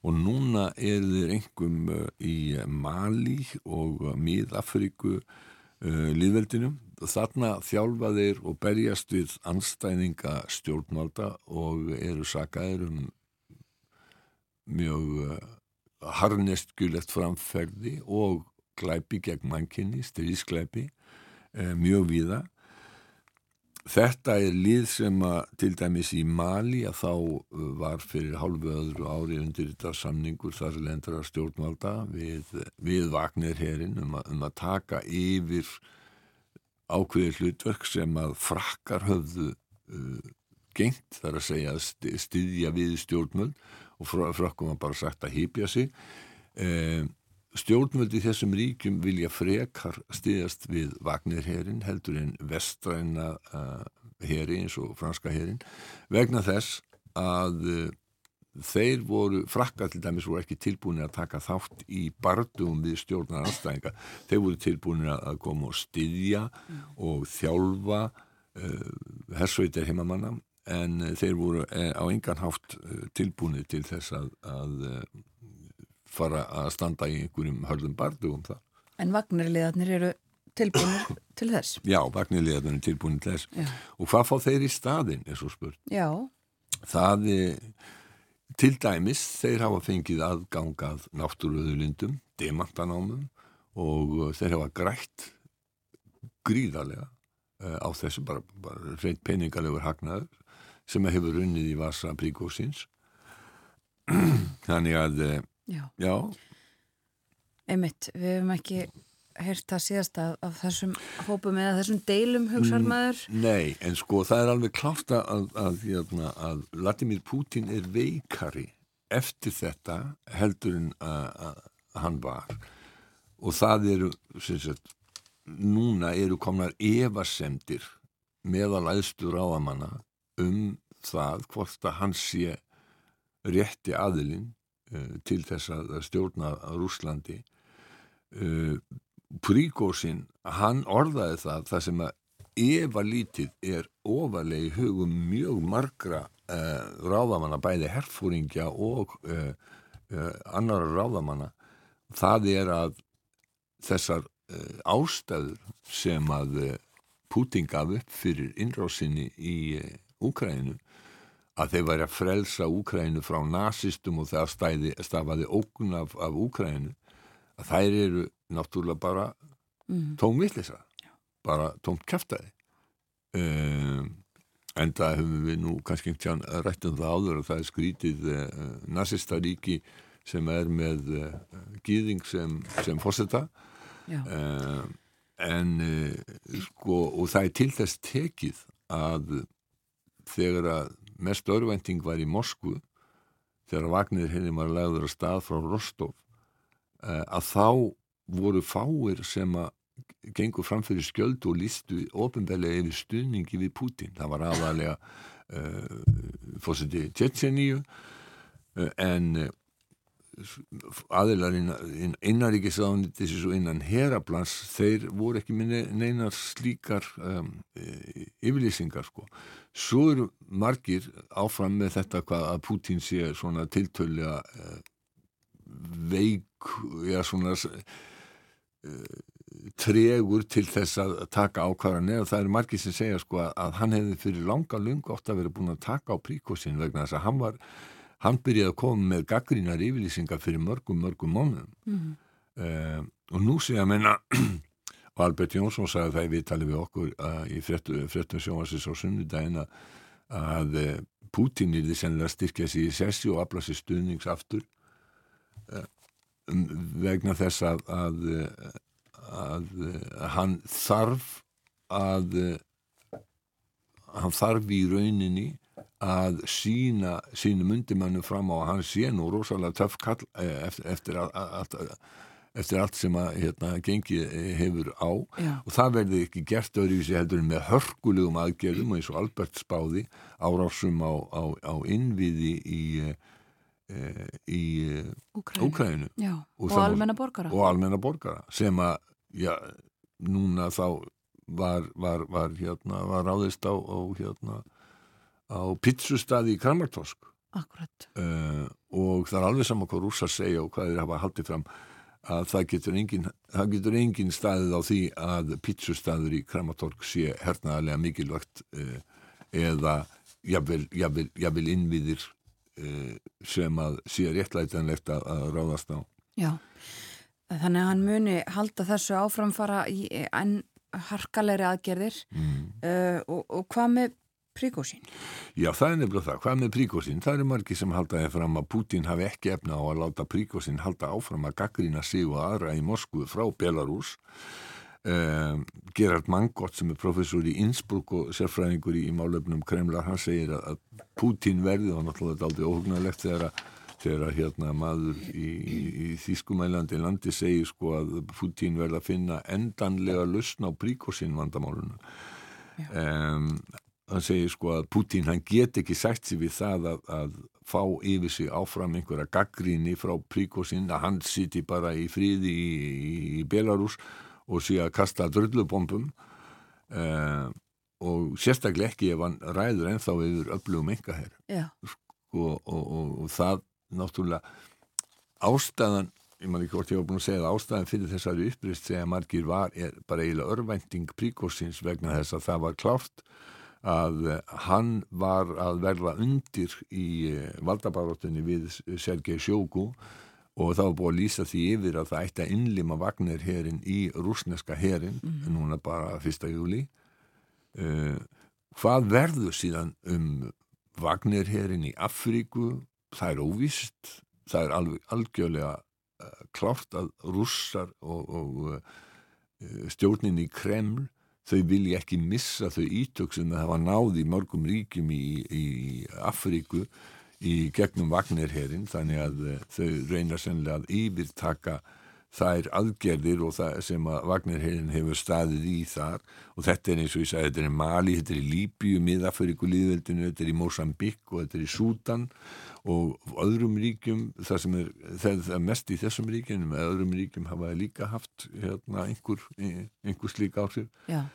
og núna eru þeir engum uh, í Mali og uh, mið-Afríku uh, líðveldinum. Þarna þjálfa þeir og berjast við anstæðinga stjórnvalda og eru sakaðir um mjög harneskjulegt framferði og glæpi gegn mannkinni, stríðsklæpi eh, mjög víða. Þetta er lið sem að til dæmis í Mali að þá uh, var fyrir hálfu öðru ári undir þetta samningur þar lendra stjórnvalda við, við Vagner herin um, að- um að taka yfir ákveðið hlutverk sem að frakkar höfðu uh, gengt þar að segja að styðja við stjórnvöld og fr- frakkum var bara sagt að hýpja sig um, stjórnvöld í þessum ríkjum vilja frekar stiðast við Vagnirherin heldur en vestræna uh, heri eins og franska herin vegna þess að uh, þeir voru, frakka til dæmis voru ekki tilbúinir að taka þátt í bardum við stjórnar anstæðinga þeir voru tilbúinir að koma og styðja og þjálfa uh, hersveitir heimamanna en þeir voru á engan hátt tilbúinir til þess að, að fara að standa í einhverjum hörðum bardugum það. En vagnarliðarnir eru tilbúinir til þess. Já, vagnirliðarnir er tilbúinir til þess. Já. Og hvað fá þeir í staðinn, er svo spurt? Já, Það er til dæmis, þeir hafa fengið aðgangað náttúruðulindum, demantanámum og uh, þeir hafa grætt gríðarlega uh, á þessu bara, bara reynd peningalegur hagnaður sem hefur runnið í vasa príkósins. Þannig að, já. já, Einmitt, við hefum ekki heyrt það síðast af, af þessum hópum eða þessum deilum hugsarmaður. Nei, en sko það er alveg klárt að, að, að, að, að Vladimir Putin er veikari eftir þetta heldur en að, að hann var og það eru sagt, núna eru komnar evasemdir meðal æðstu ráðamanna um það hvort að hann sé rétti aðilinn til þess að stjórna Rúslandi uh, Príkósin, hann orðaði það, það sem að efa lítið er ofarlega í hugum mjög margra uh, ráðamanna, bæði herfúringja og annara ráðamanna, það er að þessar ástæður sem að Putin gaf upp fyrir innrásinni í Úkræninu, að þeir væri að frelsa Úkræninu frá nazistum og það stæði, stafaði ógun af, af Úkræninu, að þær eru náttúrulega bara Mm. tómvillisa, bara tómt kæftæði. Um, en það höfum við nú kannski tján rætt um það áður og það er skrítið uh, nazistaríki sem er með uh, gýðing sem, sem fórseta Já, uh, en uh, sko, og það er til þess tekið að þegar að mest örvænting var í Moskvu þegar Vagnir henni var lagður að stað frá Rostov uh, að þá voru fáir sem að gengur fram fyrir skjöld og lístu ofinbeglega yfir stuðningi við Putin. Það var aðalega uh, fórseti Tjetjeníu uh, en aðilar innan, innaríkisráðunitis og innan heraplans þeir voru ekki með ne- neinar slíkar um, e, yfirlýsingar sko. Svo eru margir áfram með þetta hvað að Putin sé svona tiltölulega uh, veik já svona uh, tregur til þess að taka ákvarðanir og það eru margir sem segja sko að, hann hefði fyrir langa lungu átt að vera búin að taka á príkosin vegna þess að hann var hann byrjaði að koma með gaggrínar yfirlýsingar fyrir mörgum, mörgum mánuðum Mhm. uh, og nú sé að menna og Albert Jónsson sagði það í viðtali við okkur uh, í fréttum sjónvarsins á sunnudaginn að, uh, Putin er því sennilega styrkja sig í sessi og afla sér stuðnings aftur uh, um, vegna þess að að, að hann þarf að hann þarf í rauninni að sína sínum undimannu fram á að hann sé nú rosalega töff kall eh, eftir, eftir að, að, að eftir allt sem að hérna, gengi hefur á Já. og það verði ekki gert öðruvísi heldur með hörkulegum aðgerðum eins og Albert spáði árásum á, á, á innviði í, e, í Já, Og og, almenna borgara. og almenna borgara sem að já, núna þá var, var, var, hérna, var ráðist á, á, hérna, á pizzustadi í Kramartorsk Akkurat. uh, og það er alveg saman hvað rússar segja og hvað þeir hafa haldið fram að það getur engin, það getur engin staðið á því að pítsustaður í Kramatorg sé hernaðarlega mikilvægt uh, eða jafnvel, jafnvel, jafnvel innviðir uh, sem að sé réttlætanlegt að, að ráðast á. Já, þannig að hann muni halda þessu áframfara í enn harkalegri aðgerðir Mm. og, og hvað með príkósín? Já, það er nefnilega það. Hvað með príkósinn? Það eru margi sem halda þeir fram að Putin hafi ekki efna á að láta príkósinn halda áfram að gaggrína sig og aðra í Moskvu frá Belarus. Um, Gerard Mangott sem er professor í Innsbruck og sérfræðingur í, í málefnum Kremlar, hann segir að, að Putin verði og náttúrulega þetta aldrei óhugnalegt þegar að þegar að hérna maður í, í, í þýskumælandi landi segir sko að Putin verði að finna endanlega lausn á príkósinn vandamáluna um, hann segir sko að Putin hann get ekki sagt sér við það að, að fá yfir sig áfram einhverja gaggríni frá príkósinn að hann siti bara í fríði í, í, í Belarus og sé að kasta drullubombum um, og sérstaklega ekki ef hann ræður ennþá yfir öflugum engaherr Já, og, og, og, og það náttúrulega ástæðan ég man ekki hvort ég var búin að segja það ástæðan fyrir þessari upprist segja margir var bara eiginlega örvænting príkósins vegna þess að það var klárt að eh, hann var að verða undir í valdabaróttunni við Sergei Sjóku og það var búið að lýsa því yfir að það ætti að innlima Wagner herin í rúsneska herin núna bara 1. júli uh, hvað verður síðan um Wagner herin í Afríku? Það er óvist það er alveg algjörlega uh, klárt að rússar og, og uh, stjórnin í Kreml þau vilja ekki missa þau ítök sem það hafa náð í mörgum ríkjum í, í Afríku í gegnum Wagner-herin þannig að uh, þau reyna sennilega að yfirtaka þær aðgerðir og það sem að Wagner-herin hefur staðið í þar og þetta er eins og ég sagði, þetta er í Mali, þetta er í Líbíu, miðafriku líðveldinu, þetta er í Mosambik og þetta er í Sútan og öðrum ríkjum, það sem er, það er mest í þessum ríkjum, öðrum ríkjum hafa líka haft hérna, einhver, einhver slík áhrif. já.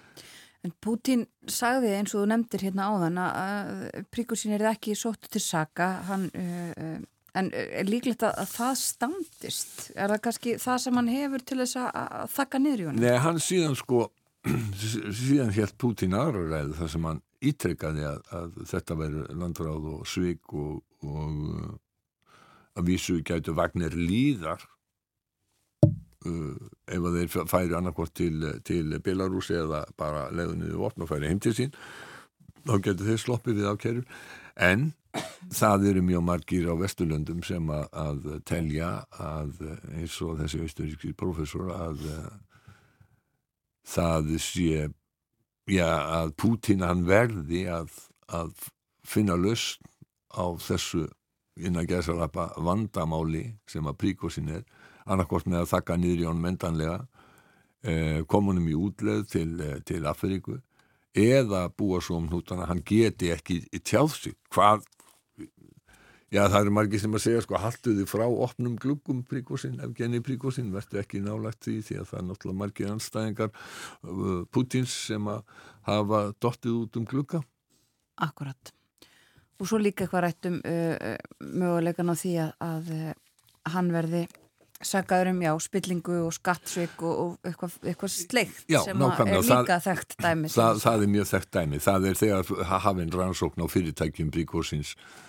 En Putin sagði eins og þú nefndir hérna áðan að, príkósín er ekki sóttu til saka, hann, uh, en er líklegt að, að það standist? Er það kannski það sem hann hefur til þess að, að þakka niður í honum? Nei, hann síðan sko síðan helt Putin aðra ræðu þar sem hann ítrekkaði að, að þetta veri landráð og svik og, og uh, að vísu gætu vagnir líðar uh, ef að þeir færi annarkvort til, til Belarus eða bara leiðunnið vopn og færi heim til sín þá getur þeir sloppið við ákæru en það eru mjög margir á Vesturlöndum sem að, að telja að eins og þessi austuríski professor að uh, það sé já, að Pútín hann verði að, að finna lausn á þessu innan gæðsalapa vandamáli sem að príkosin er. Annarkort með að þakka niður í honum endanlega eh, komunum í útleð til, eh, til Afríku eða búa svo um hnútana hann geti ekki tjáð sig hvað Já, það eru margir sem að segja, sko, haltu þið frá opnum gluggum príkosinn, ef genið príkosinn, verður ekki nálagt því því að það er náttúrulega margir anstæðingar uh, Putins sem að hafa dottið út um glugga. Akkurat. Og svo líka eitthvað rætt um uh, möguleikan á því að, að uh, hann verði sagaður um, já, spillingu og skattsvik og, og eitthvað, eitthvað sleikt Já, sem er það- líka þekkt dæmi. Það, að- það er mjög þekkt dæmi. Það er þegar hafinn rannsókn á fyrirtækjum príkosins uh,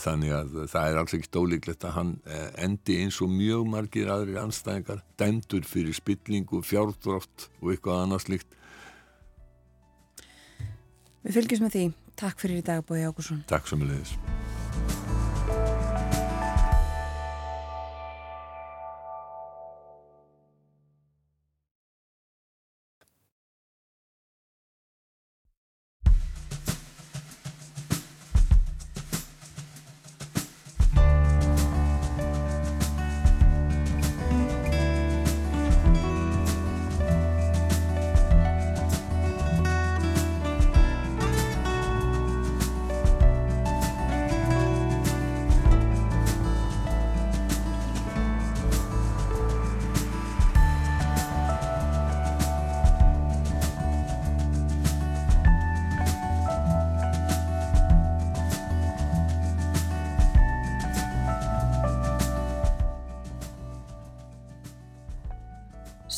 þannig að það er alls ekki ólíklegt að hann uh, endi eins og mjög margir aðrir anstæðingar dæmdur fyrir spillingu, fjárdrátt og eitthvað annað slíkt. Við fylgjum með því. Takk fyrir í dag, Bói Ákusson. Takk sem er leiðis.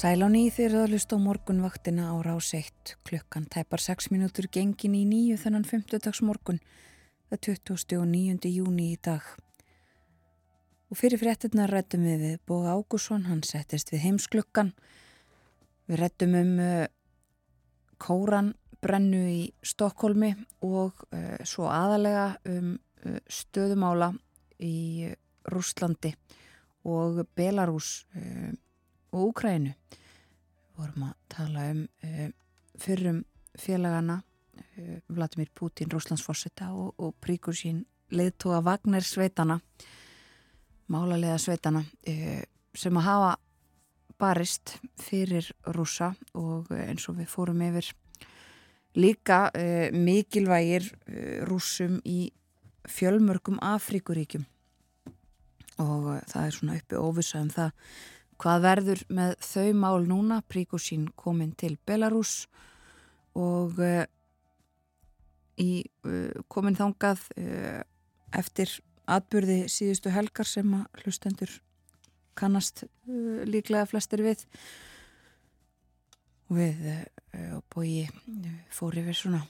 Sæl á nýð þeir að hlust á morgunvaktina á rás 1 klukkan tæpar 6 mínútur gengin í nýju þennan 50 morgun það 29. júni í dag. Og fyrir fréttina rættum við við Bóga Ágússon, hann settist við heimsklukkan. Við rættum um uh, kóranbrennu í Stokkólmi og uh, svo aðalega um uh, stöðumála í Rúslandi og Belarus uh, og Úkrænu. Við vorum að tala um uh, fyrrum félagana uh, Vladimir Putin, Rúslandsforsetta og, og Príkursín leiðtóa Vagner sveitana málarlega sveitana uh, sem að hafa barist fyrir rúsa og eins og við fórum yfir líka mikilvægir rúsum í fjölmörgum Afríkuríkjum og það er svona uppi óvisa um það hvað verður með þau mál núna? Príkusín komin til Belarus og uh, í uh, komin þangað uh, eftir atbyrði síðustu helgar sem að hlustendur kannast líklega flestir við. Við bói fór yfir svona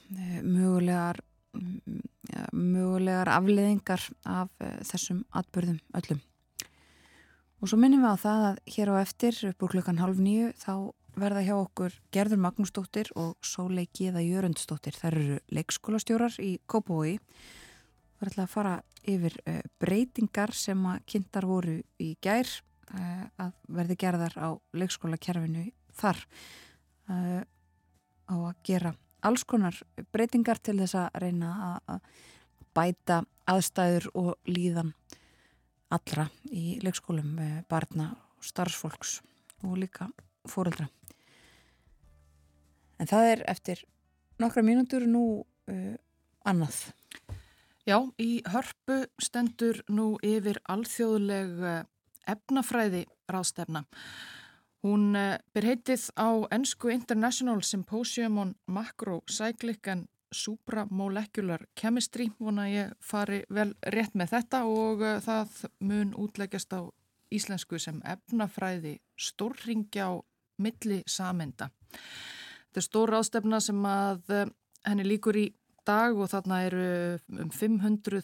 mögulegar ja, mögulegar afleðingar af þessum atbyrðum öllum Og svo minnum við á það að hér á eftir upp úr klukkan halv nýju þá verða hjá okkur Gerður Magnúsdóttir og Sólei Gíða Jörundsdóttir. Það eru leikskólastjórar í Kópói. Er alltaf að fara yfir uh, breytingar sem að kynntar voru í gær uh, að verði gerðar á leikskólakerfinu þar uh, á að gera alls konar breytingar til þess að reyna að bæta aðstæður og líðan allra í leikskólum barna, starfsfólks og líka fóreldra. En það er eftir nokkra mínútur nú uh, annað. Já, í hörpu stendur nú yfir alþjóðleg efnafræði ráðstefna. Hún ber heitið á ennsku International Symposium on Macrocyclic and Supramolecular Chemistry vona ég fari vel rétt með þetta og uh, það mun útleggjast á íslensku sem efnafræði stórringja á milli samenda. Þetta er stór ástefna sem að uh, henni líkur í dag og þarna eru um 500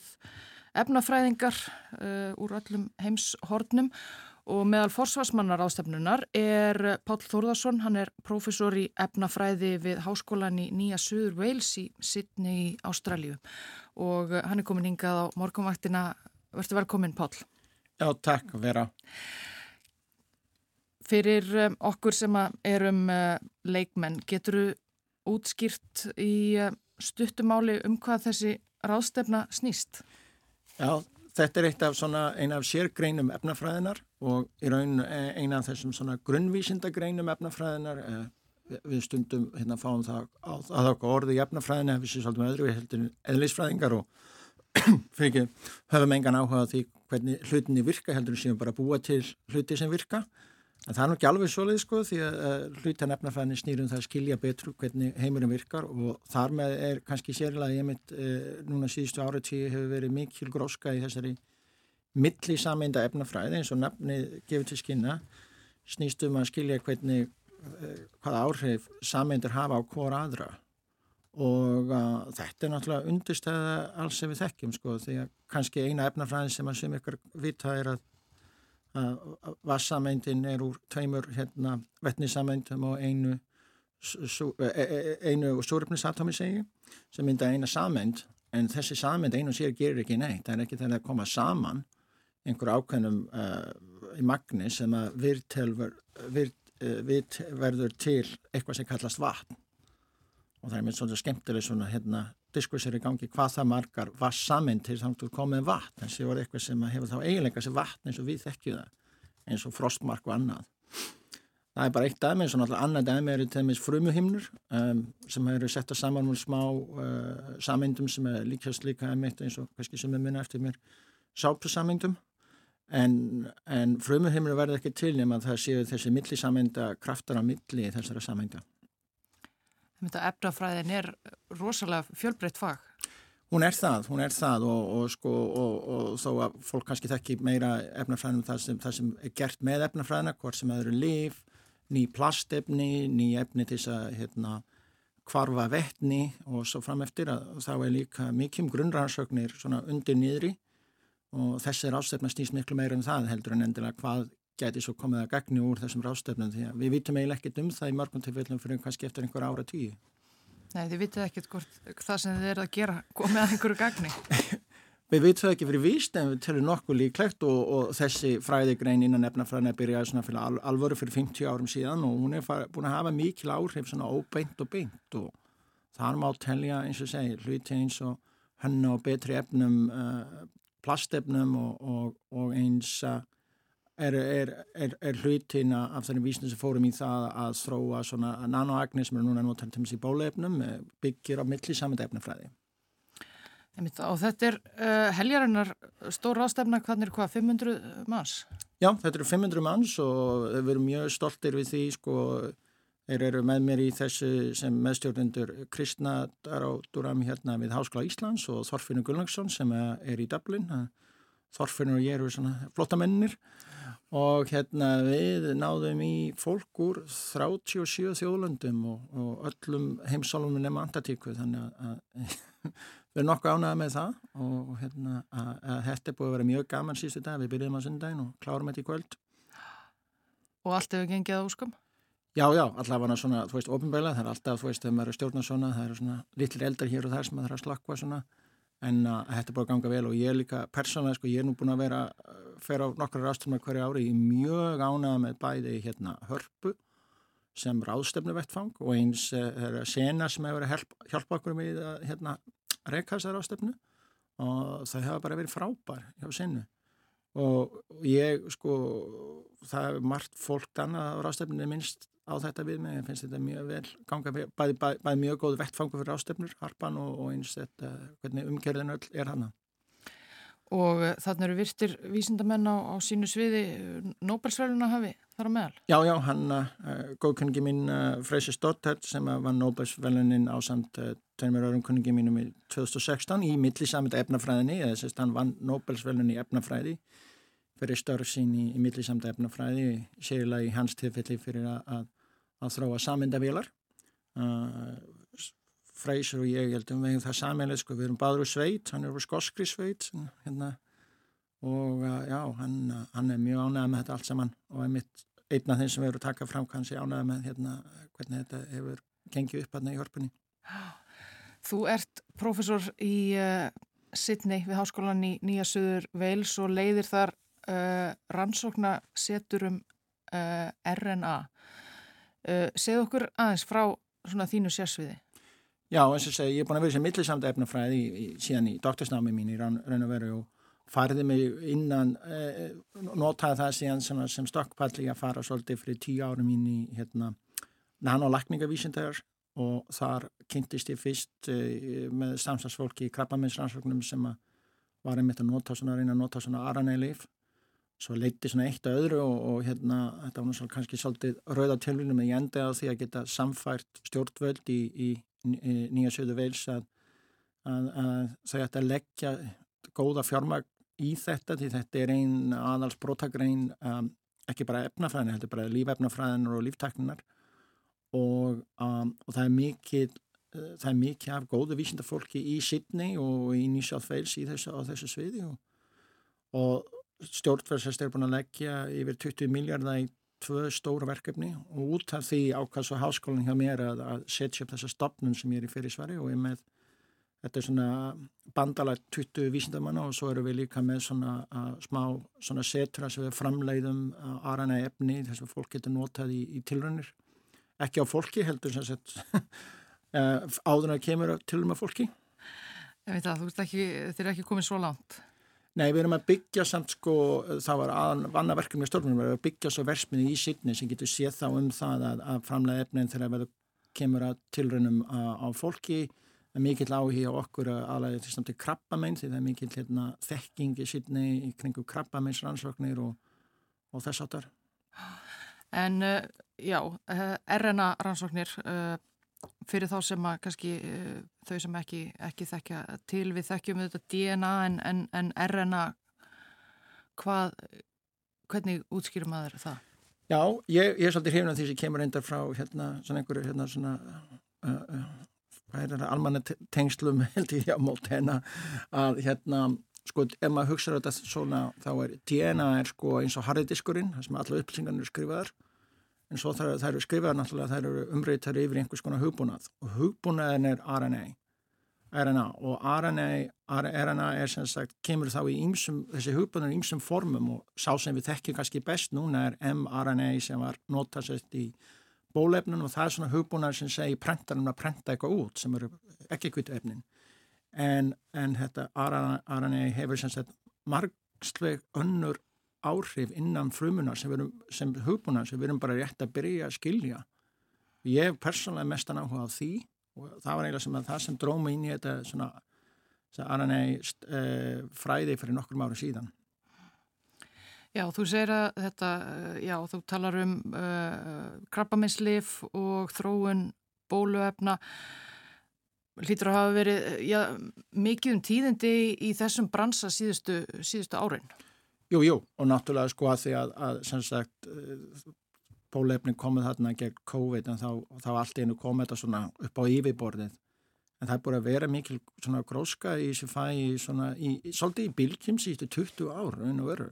efnafræðingar uh, úr öllum heimshornum Og meðal forsvarsmannar ástefnunar er Pál Þórðarsson, hann er profesor í efnafræði við háskólan í Nýja Suður Wales í Sydney í Ástralju og hann er komin hingað á morgunvaktina. Verður velkomin Pál. Já, takk vera. Fyrir um, okkur sem erum uh, leikmenn, getur þú útskýrt í stuttumáli um hvað þessi ráðstefna snýst? Já, þetta er af svona, eina af sérgreinum efnafræðinar og í raun eh, eina af þessum grunnvísindagreinum efnafræðinar eh, við stundum hérna fáum það að það okkur orði í efnafræðina við séum svolítið með öðru, við heldum eðlisfræðingar og fyrir ekki höfum engan áhuga því hvernig hlutinni virka heldur við séum bara búa til hluti sem virka En það er nú ekki alveg svolítið sko því að hlutan efnafræðinni snýrum það að skilja betru hvernig heimurinn virkar og þar með er kannski sérlega ég mitt e, núna síðustu áratíu hefur verið mikil gróska í þessari milli sameinda efnafræði eins og nafnið gefur til skynna snýstum að skilja hvernig e, hvaða áhrif sameindur hafa á hvora aðra. Og að, þetta er náttúrulega undirstæða alls sem við þekkjum sko því að kannski eina efnafræði sem að sem ykkur vita er að vassameindin er úr tveimur hérna, vettnisameindum og einu e, e, e, einu súröfnisatómi segi sem mynda eina sameind. En þessi sameind einu sér gerir ekki neitt. Það er ekki þegar það koma saman einhver ákveðnum uh, í magni sem að virtelver virt, uh, virt verður til eitthvað sem kallast vatn. Og það er með svona skemmtileg svona hérna diskursir í gangi hvað það margar var saman til þannig að komið vatn en það var eitthvað sem hefur þá eiginlega sem vatn eins og við þekkjum það eins og frostmark og annað. Það er bara eitt dæmi eins og náttúrulega annað dæmi eru til dæmis frumuhimnur um, sem eru setta saman múl smá uh, samindum sem er líkast líka emitt eins og kannski sem er minna eftir mér sápusamindum en, en frumuhimnur verður ekki til nema það séu þessi millisaminda kraftar á milli þessara saminda efnafræðin er rosalega fjölbreytt fag. Hún er það, hún er það og, og, sko, og, og þó að fólk kannski þekki meira efnafræðinum það sem, það sem er gert með efnafræðina, hvort sem það eru líf ný plastefni, ný efni til þess að hérna, kvarfa vettni og svo fram eftir að þá er líka mikið um grunnrannsöknir svona undir niðri og þessi rástefna snýst miklu meira en um það heldur en endilega hvað geti svo komið að gegni úr þessum rástefnum því að við vitum eiginlega ekkert um það í mörgum tilfellum fyrir kannski eftir einhver ára tíu. Nei, þið vitið ekkert hvort það sem þið er að gera komið að einhverju gagni. Við veitum það ekki fyrir víst en við telum nokkuð líklegt og, og þessi fræðigrein innan efnafræðina byrjaði svona fyrir al, alvöru fyrir 50 árum síðan og hún er búin að hafa mikil áhrif svona óbeint og beint og þar má telja eins og segi hluti eins og hennu og betri efnum, uh, plastefnum og, og, og eins uh, er, er, er, er hlutin af þenni vísnum sem fórum í það að þróa svona nanoagni sem eru núna notar til þessi bólefnum eh, byggir á milli samenda efnafræði. Og þetta er uh, heljarinnar stór ástefna, hvernig er hvað, 500 manns? Já, þetta eru 500 manns og við erum mjög stoltir við því, sko, þeir eru með mér í þessu sem meðstjórnendur Kristna Daráduram hérna við Háskóla Íslands og Þorfinnur Gullangsson sem er í Dublin. Þorfinnur og ég eru svona flottamennir og hérna við náðum í fólk úr 37 þjóðlöndum og, og öllum heimsálunum nema Antartíku þannig að við erum nokkuð ánægða með það. Og hérna að, að þetta er búið að vera mjög gaman síðustu dag, við byrjum á sundagin og klárum þetta í kvöld. Og allt hefur gengið á úskum? Já, já, allavega var það svona, þú veist, ofinbæla það er alltaf, þú veist, þegar maður er stjórnað svona það eru svona litlir eldar hér og þar sem maður þarf að slakka svona, en að, að þetta er búið að ganga vel og ég er líka persónlega, sko, ég er nú búin að vera fer á nokkru með hverju ári, ég er mjög ánægða með bæði hérna hörpu sem ráðstefnu vettfang og eins er sena sem hefur hjálpa okkur með hérna reykasar ástöfnu og það hefur bara verið frábær hjá sinnu og ég sko það er margt fólk annað á ástöfninu minnst á þetta við mig, ég finnst þetta mjög vel ganga, bæði, bæði, bæði mjög góð vettfangu fyrir ástöfnur, harpan og, og eins þetta hvernig umkerðin öll er hana Og eh, þannig eru virtir vísindamenn á, á sínu sviði Nobelsvæluna hafi þar á meðal? Já, já, hann, uh, góðkunningi mín uh, Freysi Stottert sem var Nobelsvælunin á samt uh, tveimur örum kunningi mínum í 2016 í millisamit efnafræðinni, eða sérst hann vann Nobelsvælun í efnafræði fyrir störf sín í, í millisamit efnafræði, sérlega í hans tilfelli fyrir að, að, þróa samindavílar. Freysur og ég heldum við það samanlega, sko, við erum báður úr sveit, hann er úr skoskri sveit hérna, og uh, já, hann, hann er mjög ánægð með þetta allt saman og er mitt einn af þeim sem verður að taka fram kannski ánægð með hérna, hvernig þetta hefur gengið upp hérna í hörpunni. Þú ert profesor í uh, Sydney við háskólan í Nýja Suður Veils og leiðir þar uh, rannsókna setur um RNA. Segð okkur aðeins frá þínu sérsviði. Já, eins og segi, ég er búin að vera sem millisamt efnafræði í, í, síðan í doktorsnámi mín í raun, raun og veru og farði mig innan, eh, notaði það síðan sem, sem stokkpalli að fara svolítið fyrir tíu árum mín í hérna nanolakningavísindar og þar kynntist ég fyrst eh, með samstagsfólki í krabbaminsrannsóknum sem var einmitt að nota svona, reyna að nota svona RNA-leif svo leiti svona eitt að öðru og, og hérna þetta var náttúrulega kannski svolítið rauða tilvíðum en ég endaði á því að geta samfært stjórnvöld í, í nýja söðu veils að, að, að þau ætti að leggja góða fjármagn í þetta því þetta er einn aðals brótagrein um, ekki bara efnafræðin, þetta er bara lífefnafræðinar og líftakninar og, um, og það er mikið uh, það er mikið af góðu vísindafólki í Sydney og í New South Wales í þessu, þessu sviði og, og stjórnverðsast er búin að leggja yfir 20 miljardar í tvö stóra verkefni og út af því ákvæðs og háskólinn hjá mér að, að setja upp þessa stopnum sem ég er í fyrir svari og ég með þetta er svona bandalægt 20 vísindamanna og svo eru við líka með svona uh, smá svona setra sem við framleiðum RNA efni þess að fólk getur notað í, í tilrönnir ekki á fólki heldur sem sett áður að kemur til með fólki. Ég veit að þú ert ekki, þið er ekki komið svo langt Nei, við erum að byggja samt sko, það var aðan vannaverkjum í stjórnum, við erum að byggja svo versminni í sýtni sem getur séð þá um það að, að framlega efnin þegar við kemur að tilrönum á, fólki, það er mikill áhí á okkur að aðlæði til samt til krabbamein því það er mikill hérna, þekking í sýtni í kringu krabbameins rannsóknir og, og þess áttar. En uh, já, uh, RNA rannsóknir, uh, fyrir þá sem að kannski uh, þau sem ekki, ekki þekkja til við þekkjum þetta DNA en, en, en RNA hvað, hvernig útskýrum maður það? Já, ég, ég er svolítið hrifin af því sem kemur reyndar frá hérna svona einhverju hérna svona uh, uh, hvað er það, almanna te- tengslum held ég á mót hérna að hérna sko, ef maður hugsaður þetta svona þá er DNA er sko eins og harðidiskurinn þar sem alla upplýsingarnir skrifaðar en svo það, það eru skrifaðar náttúrulega það eru umreytar yfir einhvers konar hugbúnað. Og hugbúnaðin er RNA RNA og RNA, RNA er sem sagt, kemur þá í ýmsum, þessi hugbúnaðin í ýmsum formum og sá sem við þekkjum kannski best núna er mRNA sem var notað sett í bólefnun og það er svona hugbúnaðar sem segir prentarinn að prenta eitthvað út sem eru ekki kvitu efnin en, en þetta RNA, RNA hefur sem sagt margsleg önnur áhrif innan frumunar sem, við erum, sem hugbúnaðar sem við erum bara rétt að byrja að skilja. Ég hef persónlega mestan áhuga á því og það var eiginlega sem að það sem dróma inn í þetta svona, svona RNA uh, fræði fyrir nokkur ára síðan. Já, þú segir að þetta, uh, já, þú talar um uh, krabbaminnslif og þróun bóluefna. Hlýtur að hafa verið, uh, já, mikið um tíðindi í þessum bransa síðustu, síðustu árin. Jú, jú, og náttúrulega sko að því að, að sem sagt uh, bólefni komið þarna gegn COVID en þá, þá allt einu komið þetta svona upp á yfirborðið. En það er búin að vera mikil svona gróska í þessu fæi svona í, svolítið í bylgjum síðustu 20 ár og veru.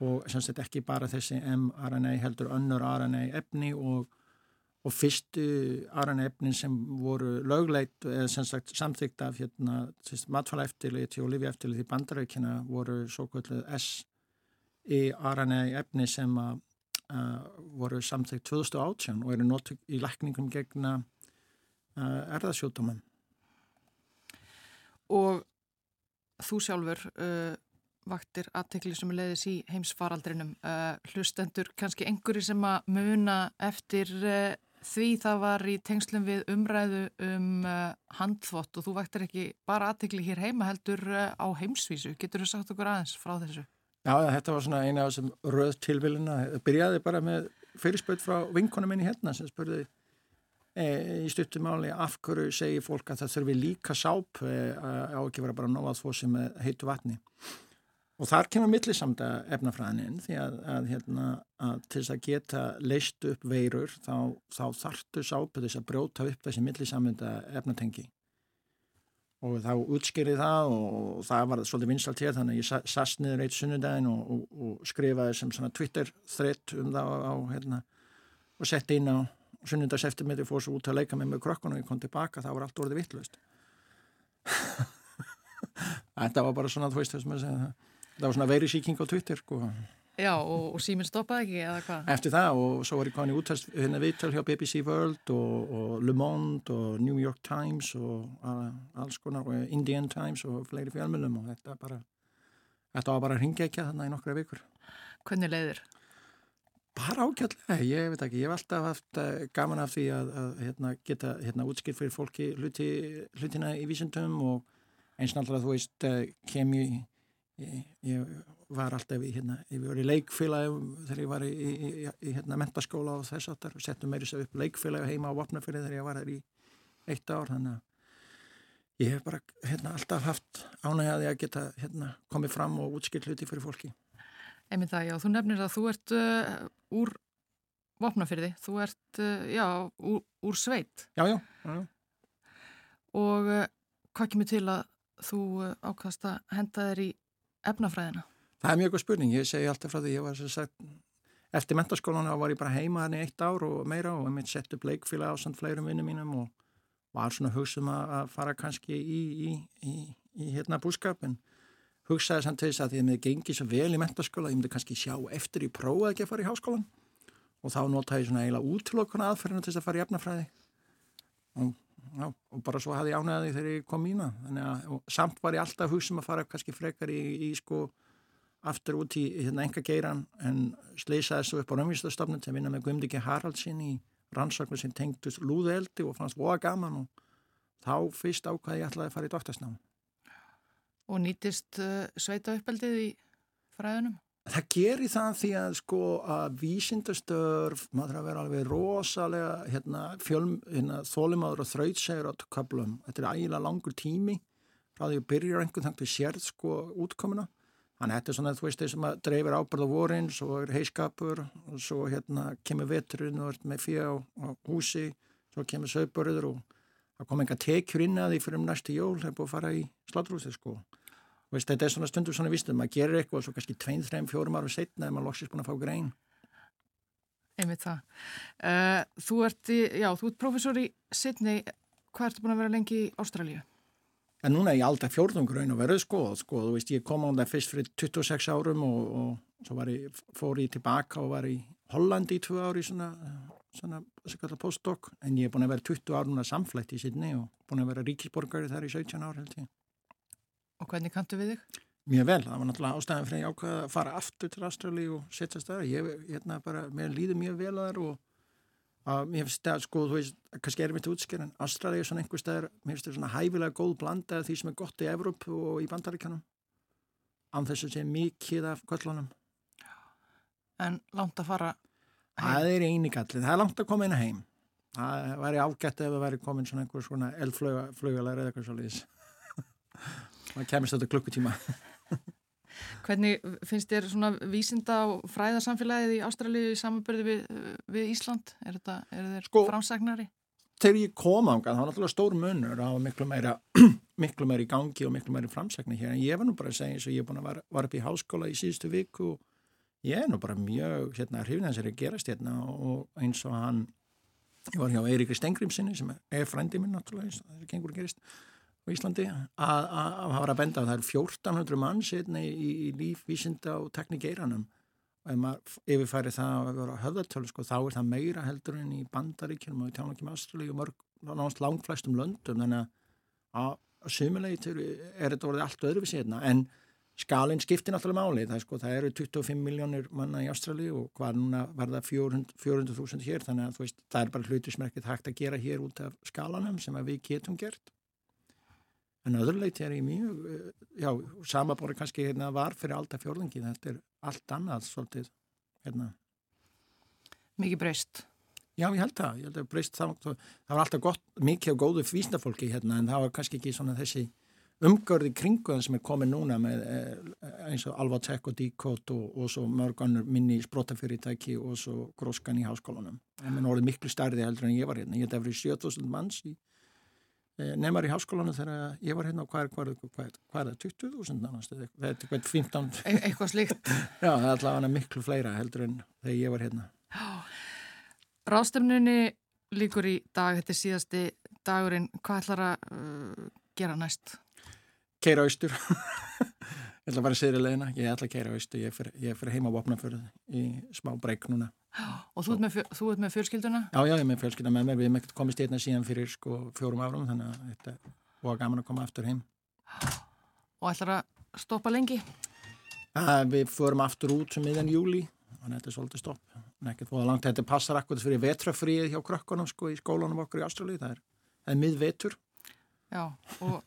Og sem sagt ekki bara þessi mRNA heldur önnur RNA efni og, og fyrstu RNA efni sem voru lögleit eða sem sagt samþygt af hérna matfæla eftirliti og lifi eftirliti í bandarækina voru svo kvölduð S í RNA efni sem að voru samþygt 2018 og eru notið í lækningum gegna erðasjóttumum. Og þú sjálfur uh, vaktir aðtekli sem leiðis í heimsfaraldrinum. Uh, hlustendur kannski einhverju sem að muna eftir uh, því það var í tengslum við umræðu um uh, handþvott og þú vaktir ekki bara aðtekli hér heima heldur uh, á heimsvísu. Getur þú sagt okkur aðeins frá þessu? Já, þetta var svona eina af þessum röð tilvilina. Það byrjaði bara með fyrirspöld frá vinkonum minni hérna sem spurði e, í stuttumáli af hverju segir fólk að það þurfi líka sáp e, á ekki vera bara nóað þó sem heitu vatni. Og þar kemur millisamda efnafræðinin því að, að, hérna, að til þess að geta leist upp veirur þá, þá þartu sápu þess að brjóta upp þessi millisamda efnatengi og þá útskýrið það og það var svolítið vinsalt hér þannig að ég sast niður eitt sunnudaginn og, og, og skrifaði sem svona Twitter þrett um það á, hérna og sett inn á sunnudags eftirmiði fór svo út að leika með með krokkan og ég kom tilbaka það var allt orðið vittlust þetta var bara svona þú veist þess að segja það það var svona verisíking á Twitter sko Já, og, og síminn stoppaði ekki, eða hvað? Eftir það og svo var ég komin í útast hérna viðtöl hjá BBC World og, og Le Monde og New York Times og alls konar og Indian Times og fleiri fjölmjölum og þetta bara þetta var bara að ringja ekki að þannig í nokkra vikur. Hvernig leiðir? Bara ákjörlega, ég veit ekki, ég hef alltaf haft uh, gaman af því að, að hérna, geta hérna, útskilt fyrir fólki hluti, hlutina í vísundum og eins náttúrulega þú veist uh, kem ég, ég, ég var alltaf í, hérna, ég var í leikfélagi þegar ég var í, í, í hérna, mentaskóla og þess aftar settum meiri sér upp leikfélagi heima á Vopnafjörði þegar ég var þar í eitt ár þannig að ég hef bara hérna, alltaf haft ánægjaði að geta hérna, komið fram og útskilt hluti fyrir fólki. Einmitt það, já, þú nefnir að þú ert uh, úr Vopnafjörði, þú ert, uh, já, úr, úr sveit. Já, já. já. Og uh, hvað kemur til að þú ákast að henda þér í efnafræðina? Það er mjög góð spurning, ég segi alltaf frá því ég var sem sagt, eftir mentaskólanu var ég bara heima þannig eitt ár og meira og mitt sett upp leikfíla á samt fleirum vinnum mínum og var svona hugsum að fara kannski í, í, í, í hérna búskap en hugsaði samt þess að því að mér gengi svo vel í mentaskóla, ég myndi kannski sjá eftir í prófað ekki að fara í háskólan og þá notaði ég svona eiginlega útlokuna aðferðinu til þess að fara í efnafræði. Og, já, og bara svo hafði ég ánæði þegar ég kom ína þannig að samt var ég alltaf hugsum að fara kannski frekar í sko aftur út í hérna enga geiran en sleisaði svo upp á raunvísastofnun til að vinna með Guðmdiki Haraldsin í rannsóknu sem tengdust lúðeldi og fannst voða gaman og þá fyrst ákvaði ég ætlaði að fara í doktorsnám. Og nýtist uh, sveita uppeldið í fræðunum? Það gerir það því að sko að vísindastörf, maður að vera alveg rosalega hérna, hérna, þólimaður og þrautsegur á köplum. Þetta er ægilega langur tími frá því að byrja einhvern þannig að sérð sko útkomuna Þannig að þetta er svona, þú veist, þessum að dreifir ábyrða vorin, svo er heiskapur og svo hérna kemur veturinn og er með fyrir á, á húsi, svo kemur sögburður og það kom enga tekjur inn að því fyrir um næstu jól, það er búið að fara í slátrúsið sko. Veist, þetta er svona stundur svona vistum, maður gerir eitthvað og svo kannski 2-3-4 ára setna er maður loksist búin að fá grein. Einmitt það. Uh, þú ert, í, já, þú ert professor í Sydney, hvað ertu búin að vera lengi í Ástralíu? En núna er ég alltaf fjórðungur raun og verið sko, sko, þú veist, ég kom á það fyrst fyrir 26 árum og, og svo ég, fór ég tilbaka og var í Hollandi í tvö ári svona, svona, svona postdoc, en ég er búin að vera 20 árum núna samflætt í Sydney og búin að vera ríkisborgari þar í 17 ár held ég. Og hvernig kantu við þig? Mjög vel, það var náttúrulega ástæðan fyrir ég ákveða að fara aftur til Ástrali og setjast það. Ég, hérna bara, mér líður mjög vel að það og að mér finnst það, sko, þú veist, kannski er mitt útsker en Ástrali er svona einhver staðar, mér finnst það svona hæfilega góð blanda af því sem er gott í Evróp og í Bandaríkanum. Án þess að sé mikið af kvöllunum. En langt að fara heim? Það er eini gallið, það er langt að koma inn að heim. Það væri ágætt ef það væri komin svona einhver svona eldflögalæri eða eitthvað svolítið. það kemist þetta klukkutíma. Hvernig finnst þér svona vísinda og fræðarsamfélagið í Ástralíu í samanbyrði við, við Ísland? Er, þetta, er þeir sko, framsagnari? Þegar ég kom ánga, það var náttúrulega stór munur á miklu meira, miklu meira í gangi og miklu meira framsagni hér. En ég var nú bara að segja eins og ég er búin að vara, vara upp í háskóla í síðustu viku og ég er nú bara mjög hérna hrifnað sér að gerast hérna og eins og hann, ég var hjá Eiríkri Stengrimsinni sem er frendi minn náttúrulega, það er gengur að gerist á Íslandi að hafa að benda að það er 1400 manns hérna í, í líf, vísinda og teknikeiranum og ef maður yfirfæri það að vera höfðartölu sko, þá er það meira heldur en í bandaríkjum og í tjánakim Ástralíu og mörg, náttúrulega langflæstum löndum. Þannig að sumulegi er þetta orðið allt öðruvísi hérna. En skalinn skiptir náttúrulega máli. Það, sko, það eru 25 miljónir manna í Ástralíu og hvað núna verða 400.000 400 hér. Þannig að veist, það er bara hluti sem er ekkert hægt að gera hér út af skalanum sem við getum gert En öðruleiti er ég mjög, eh, já, samabóri kannski hérna var fyrir alltaf fjörðingi, þetta er allt annað svolítið, hérna. Mikið breyst? Já, ég held það, ég held að breyst það, það var alltaf gott, mikið og góðu vísnafólki hérna, en það var kannski ekki svona þessi umgörði kringuðan sem er komið núna með eh, eins og Alvatek og Díkot og, og svo mörg annur minni sprótafyrirtæki og svo gróskan í háskólanum. En mér orðið miklu starði heldur en ég var hérna, ég það verið 7000 manns í nefnar í háskólanum þegar ég var hérna og hvað er, hvað er, hvað er, hvað er það, 20.000 nánast, eða eitthvað 15 e eitthvað slíkt. Já, það er allavega miklu fleira heldur en þegar ég var hérna. Ráðstöfnunni líkur í dag, þetta er síðasti dagurinn, hvað ætlar að uh, gera næst? Keira austur. Ég ætla að fara að segja leina, ég ætla að keira austur. Ég fyrir heima á vopnafjörðu í smá breyk núna Og þú ert með, ert með fjölskylduna? Já, já, ég er með fjölskylduna með mér. Við hefum ekkert komist einna síðan fyrir sko fjórum árum, þannig að þetta var gaman að koma aftur heim. Og ætlar að stoppa lengi? Ja, við förum aftur út sem miðan júli, þannig að þetta er svolítið stopp. Langt, þetta passar akkurat fyrir vetrafríð hjá krökkunum sko í skólanum okkur í Ástralíð. Það er, er miðvetur. Já, og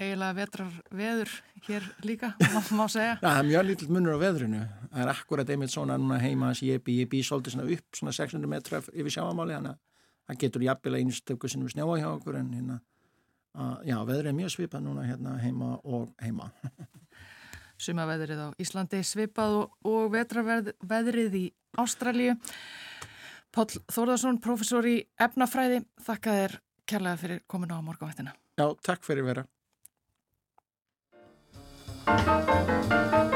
eiginlega vetrar veður hér líka, má segja. Já, það er mjög lítill munur á veðrinu. Það er akkurat einmitt svona núna heima sem ég bý, ég bý svolítið svona upp svona 600 metra yfir sjáamáli, þannig að það getur jafnvel einstöku sem við snjáa hjá okkur en hérna, að, já, veðrið er mjög svipað núna hérna heima og heima. Suma veðrið á Íslandi svipað og, og vetraveðrið í Ástralíu. Pál Þórðarsson, professor í efnafræði, þakka þér kærlega fyrir kominu á morgunvættina. Já, takk fyrir vera. Þetta er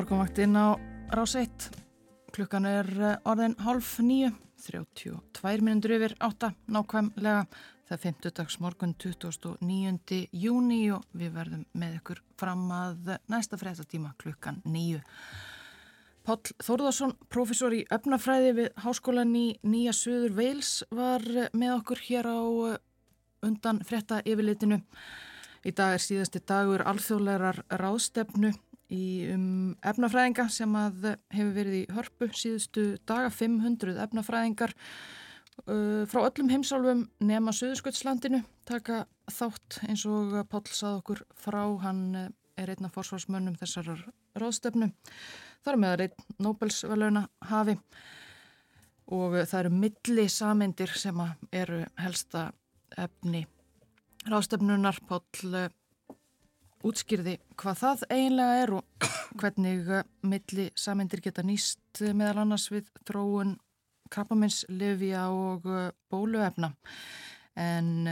morgunvaktinn á rás 1. Klukkan er eh, orðin half nýju, 32 minnundur yfir 8 nákvæmlega. Það er 50 dags morgun 29. júni og við verðum með ykkur fram að næsta fréttatíma klukkan nýju. Páll Þórðarsson, profesor í öfnafræði við Háskólan í Nýja Suður Veils var með okkur hér á eh, undan frétta yfirlitinu. Í dag er síðasti dagur alþjóðlegar ráðstefnu í um efnafræðinga sem að hefur verið í hörpu síðustu daga 500 efnafræðingar uh, frá öllum heimsálfum nema Suðursköldslandinu taka þátt eins og Páll sað okkur frá. Hann uh, er einna forsvarsmönnum þessar ráðstefnu þar með að einn Nobelsveluna hafi og það eru milli sameindir sem eru helsta efni ráðstefnunar Páll uh, útskýrði hvað það eiginlega er og hvernig uh, milli samindir geta nýst uh, meðal annars við þróun krabbamins, livja og uh, bóluefna. En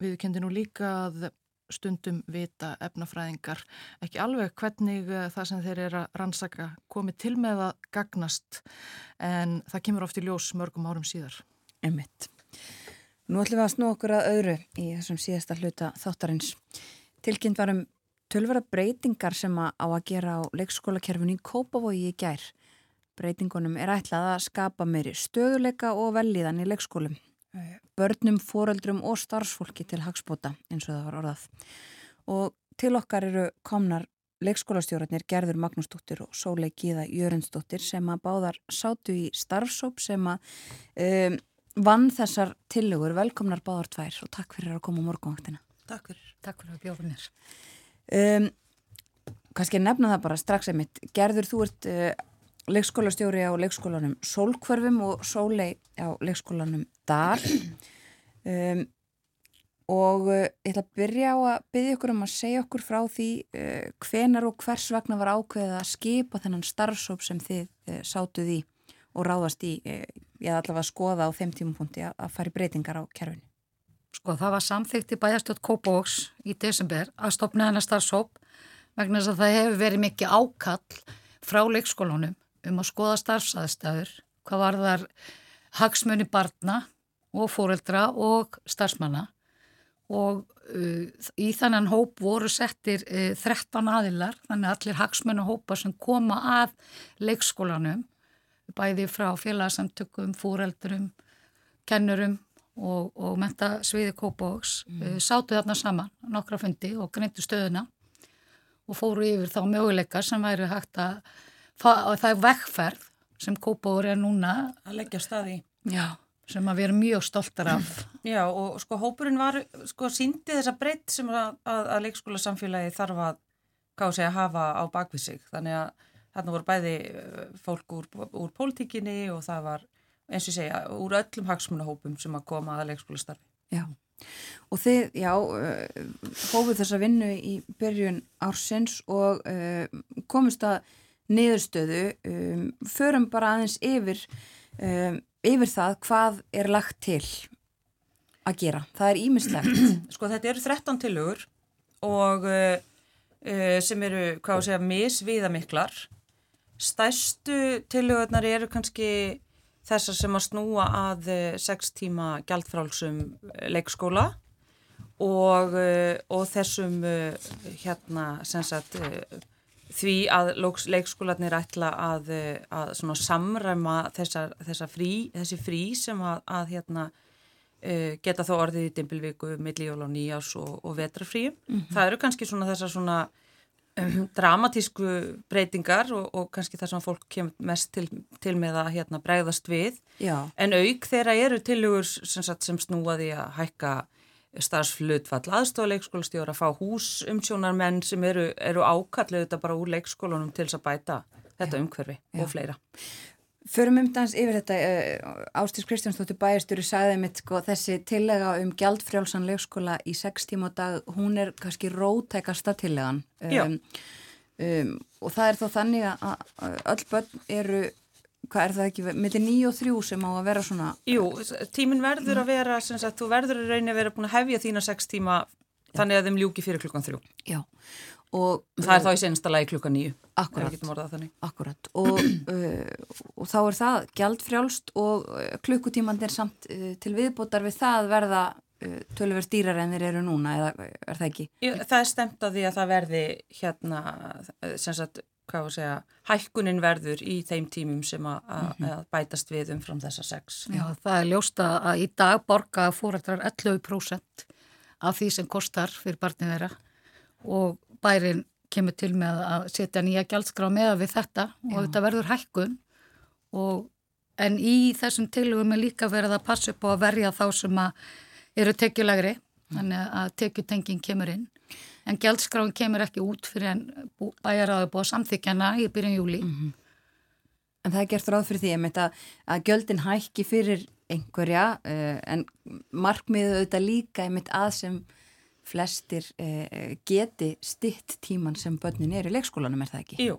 við kendi nú líka að stundum vita efnafræðingar ekki alveg hvernig það sem þeir eru að rannsaka komið til með að gagnast en það kemur oft í ljós mörgum árum síðar. Emmitt. Nú ætlum við að snú okkur að öðru í þessum síðasta hluta þáttarins. Tilkynnt varum tölvara breytingar sem að á að gera á leikskólakerfinu í Kópavogi í gær. Breytingunum er ætlað að skapa meiri stöðuleika og velíðan í leikskólum. Börnum, foreldrum og starfsfólki til hagspóta eins og það var orðað. Og til okkar eru komnar leikskólastjórnarnir Gerður Magnúsdóttir og Sólei Gíða Jörundsdóttir sem að báðar sátu í starfsóp sem að um, vann þessar tillögur. Velkomnar báðar tvær og takk fyrir að koma á morgunvaktina. Takk fyrir. Takk fyrir að bjóða mér. Um, kannski nefna það bara strax einmitt. Gerður, þú ert uh, leikskólastjóri á leikskólanum Sólkvörfum og Sólei á leikskólanum Dar. Um, og uh, ég ætla að byrja á að byggja okkur um að segja okkur frá því uh, hvenar og hvers vegna var ákveðið að skipa þennan starfsóp sem þið uh, sátuð í og ráðast í, ég ætla allavega að skoða á þeim tímapunkti að, að fara í breytingar á kerfinu. Sko það var samþygt í bæjastjótt Kópavóks í desember að stopna hennar starfsóp vegna þess að það hefur verið mikið ákall frá leikskólunum um að skoða starfsaðstæður, hvað var þar hagsmunni barna og fóreldra og starfsmanna. Og uh, í þannan hóp voru settir uh, 13 aðilar, þannig að allir hagsmunni hópa sem koma að leikskólanum, bæði frá félagsamtökum, fóreldrum, kennurum og, og menta sviði Kópavóks mm. Eh, sátu þarna saman nokkra fundi og greintu stöðuna og fóru yfir þá möguleikar sem væri hægt að það er vekkferð sem Kópavóri er núna að leggja staði Já, sem að við erum mjög stoltar af. Já og sko hópurinn var sko síndi þessa breytt sem að, að, að leikskóla samfélagi þarf að gáði segja hafa á bakvið sig. Þannig að þarna voru bæði eh, fólk úr, úr pólitíkinni og það var eins og segja, úr öllum hagsmunahópum sem að koma að leikskólastarfi. Já, og þið, já, hófuð þessa vinnu í byrjun ársins og uh, komist að niðurstöðu, um, förum bara aðeins yfir, um, yfir það hvað er lagt til að gera. Það er ímislegt. Sko þetta eru 13 tilugur og uh, sem eru, hvað að segja, misviðamiklar. Stæstu tilugurnar eru kannski þessar sem að snúa að 6 eh, tíma gjaldfrálsum eh, leikskóla og, eh, og þessum hérna sagt, því að leikskólanir ætla að, að samræma þessar, þessar frí, þessi frí sem að, að hérna, geta þó orðið í dimbilvíku millíjól og nýjás og, og vetrafríum. Mm -hmm. Það eru kannski svona þessar svona um, dramatísku breytingar og, og kannski það sem fólk kemur mest til, til með að hérna, bregðast við Já. en auk þeirra eru tilugur sem, sem snúaði að hækka starfsflutfall aðstofa leikskólastjóra að fá húsumsjónarmenn sem eru, eru ákallið þetta bara úr leikskólanum til þess að bæta þetta Já. umhverfi Já. og fleira. Förum umdans yfir þetta, uh, Ástís Kristjánsdóttir bæjarstjóri sagði mitt sko þessi tillega um gjaldfrjálsan leikskóla í sex tíma á dag, hún er kannski rótækasta tillegan um, um, og það er þá þannig að öll börn eru, hvað er það ekki, millir nýju og þrjú sem á að vera svona? Jú, tímin verður að vera, sagt, þú verður að reyna að vera búin að hefja þína sex tíma þannig að þeim ljúki fyrir klukkan þrjú. Já. Og, Það er þá í senasta lagi klukkan nýju. Akkurat. Akkurat og, uh, og þá er það gjaldfrjálst og uh, klukkutímandir samt uh, til viðbútar við það verða uh, tölverð dýrar en þeir eru núna eða er það ekki? Jú, Það er stemt að því að það verði hérna, eh, sem sagt, hvað var að segja, hækkunin verður í þeim tímum sem að, að, að bætast við umfram þessa sex. Já, það er ljósta að í dag borga fórættrar 11% af því sem kostar fyrir barnið þeirra og bærin kemur til með að setja nýja gjaldskrá með við þetta og Já. þetta verður hækkun. Og en í þessum tilugum er líka verið að passa upp á að verja þá sem að eru tekjulegri þannig að tekjutenging kemur inn. En gjaldskráin kemur ekki út fyrir en bæjaráðu búið samþykjana í byrjun júli En það er gert ráð fyrir því að, að gjöldin hækki fyrir einhverja uh, en markmiðu auðvitað líka að sem flestir uh, geti stitt tíman sem börnin er í leikskólanum, er það ekki? Jú,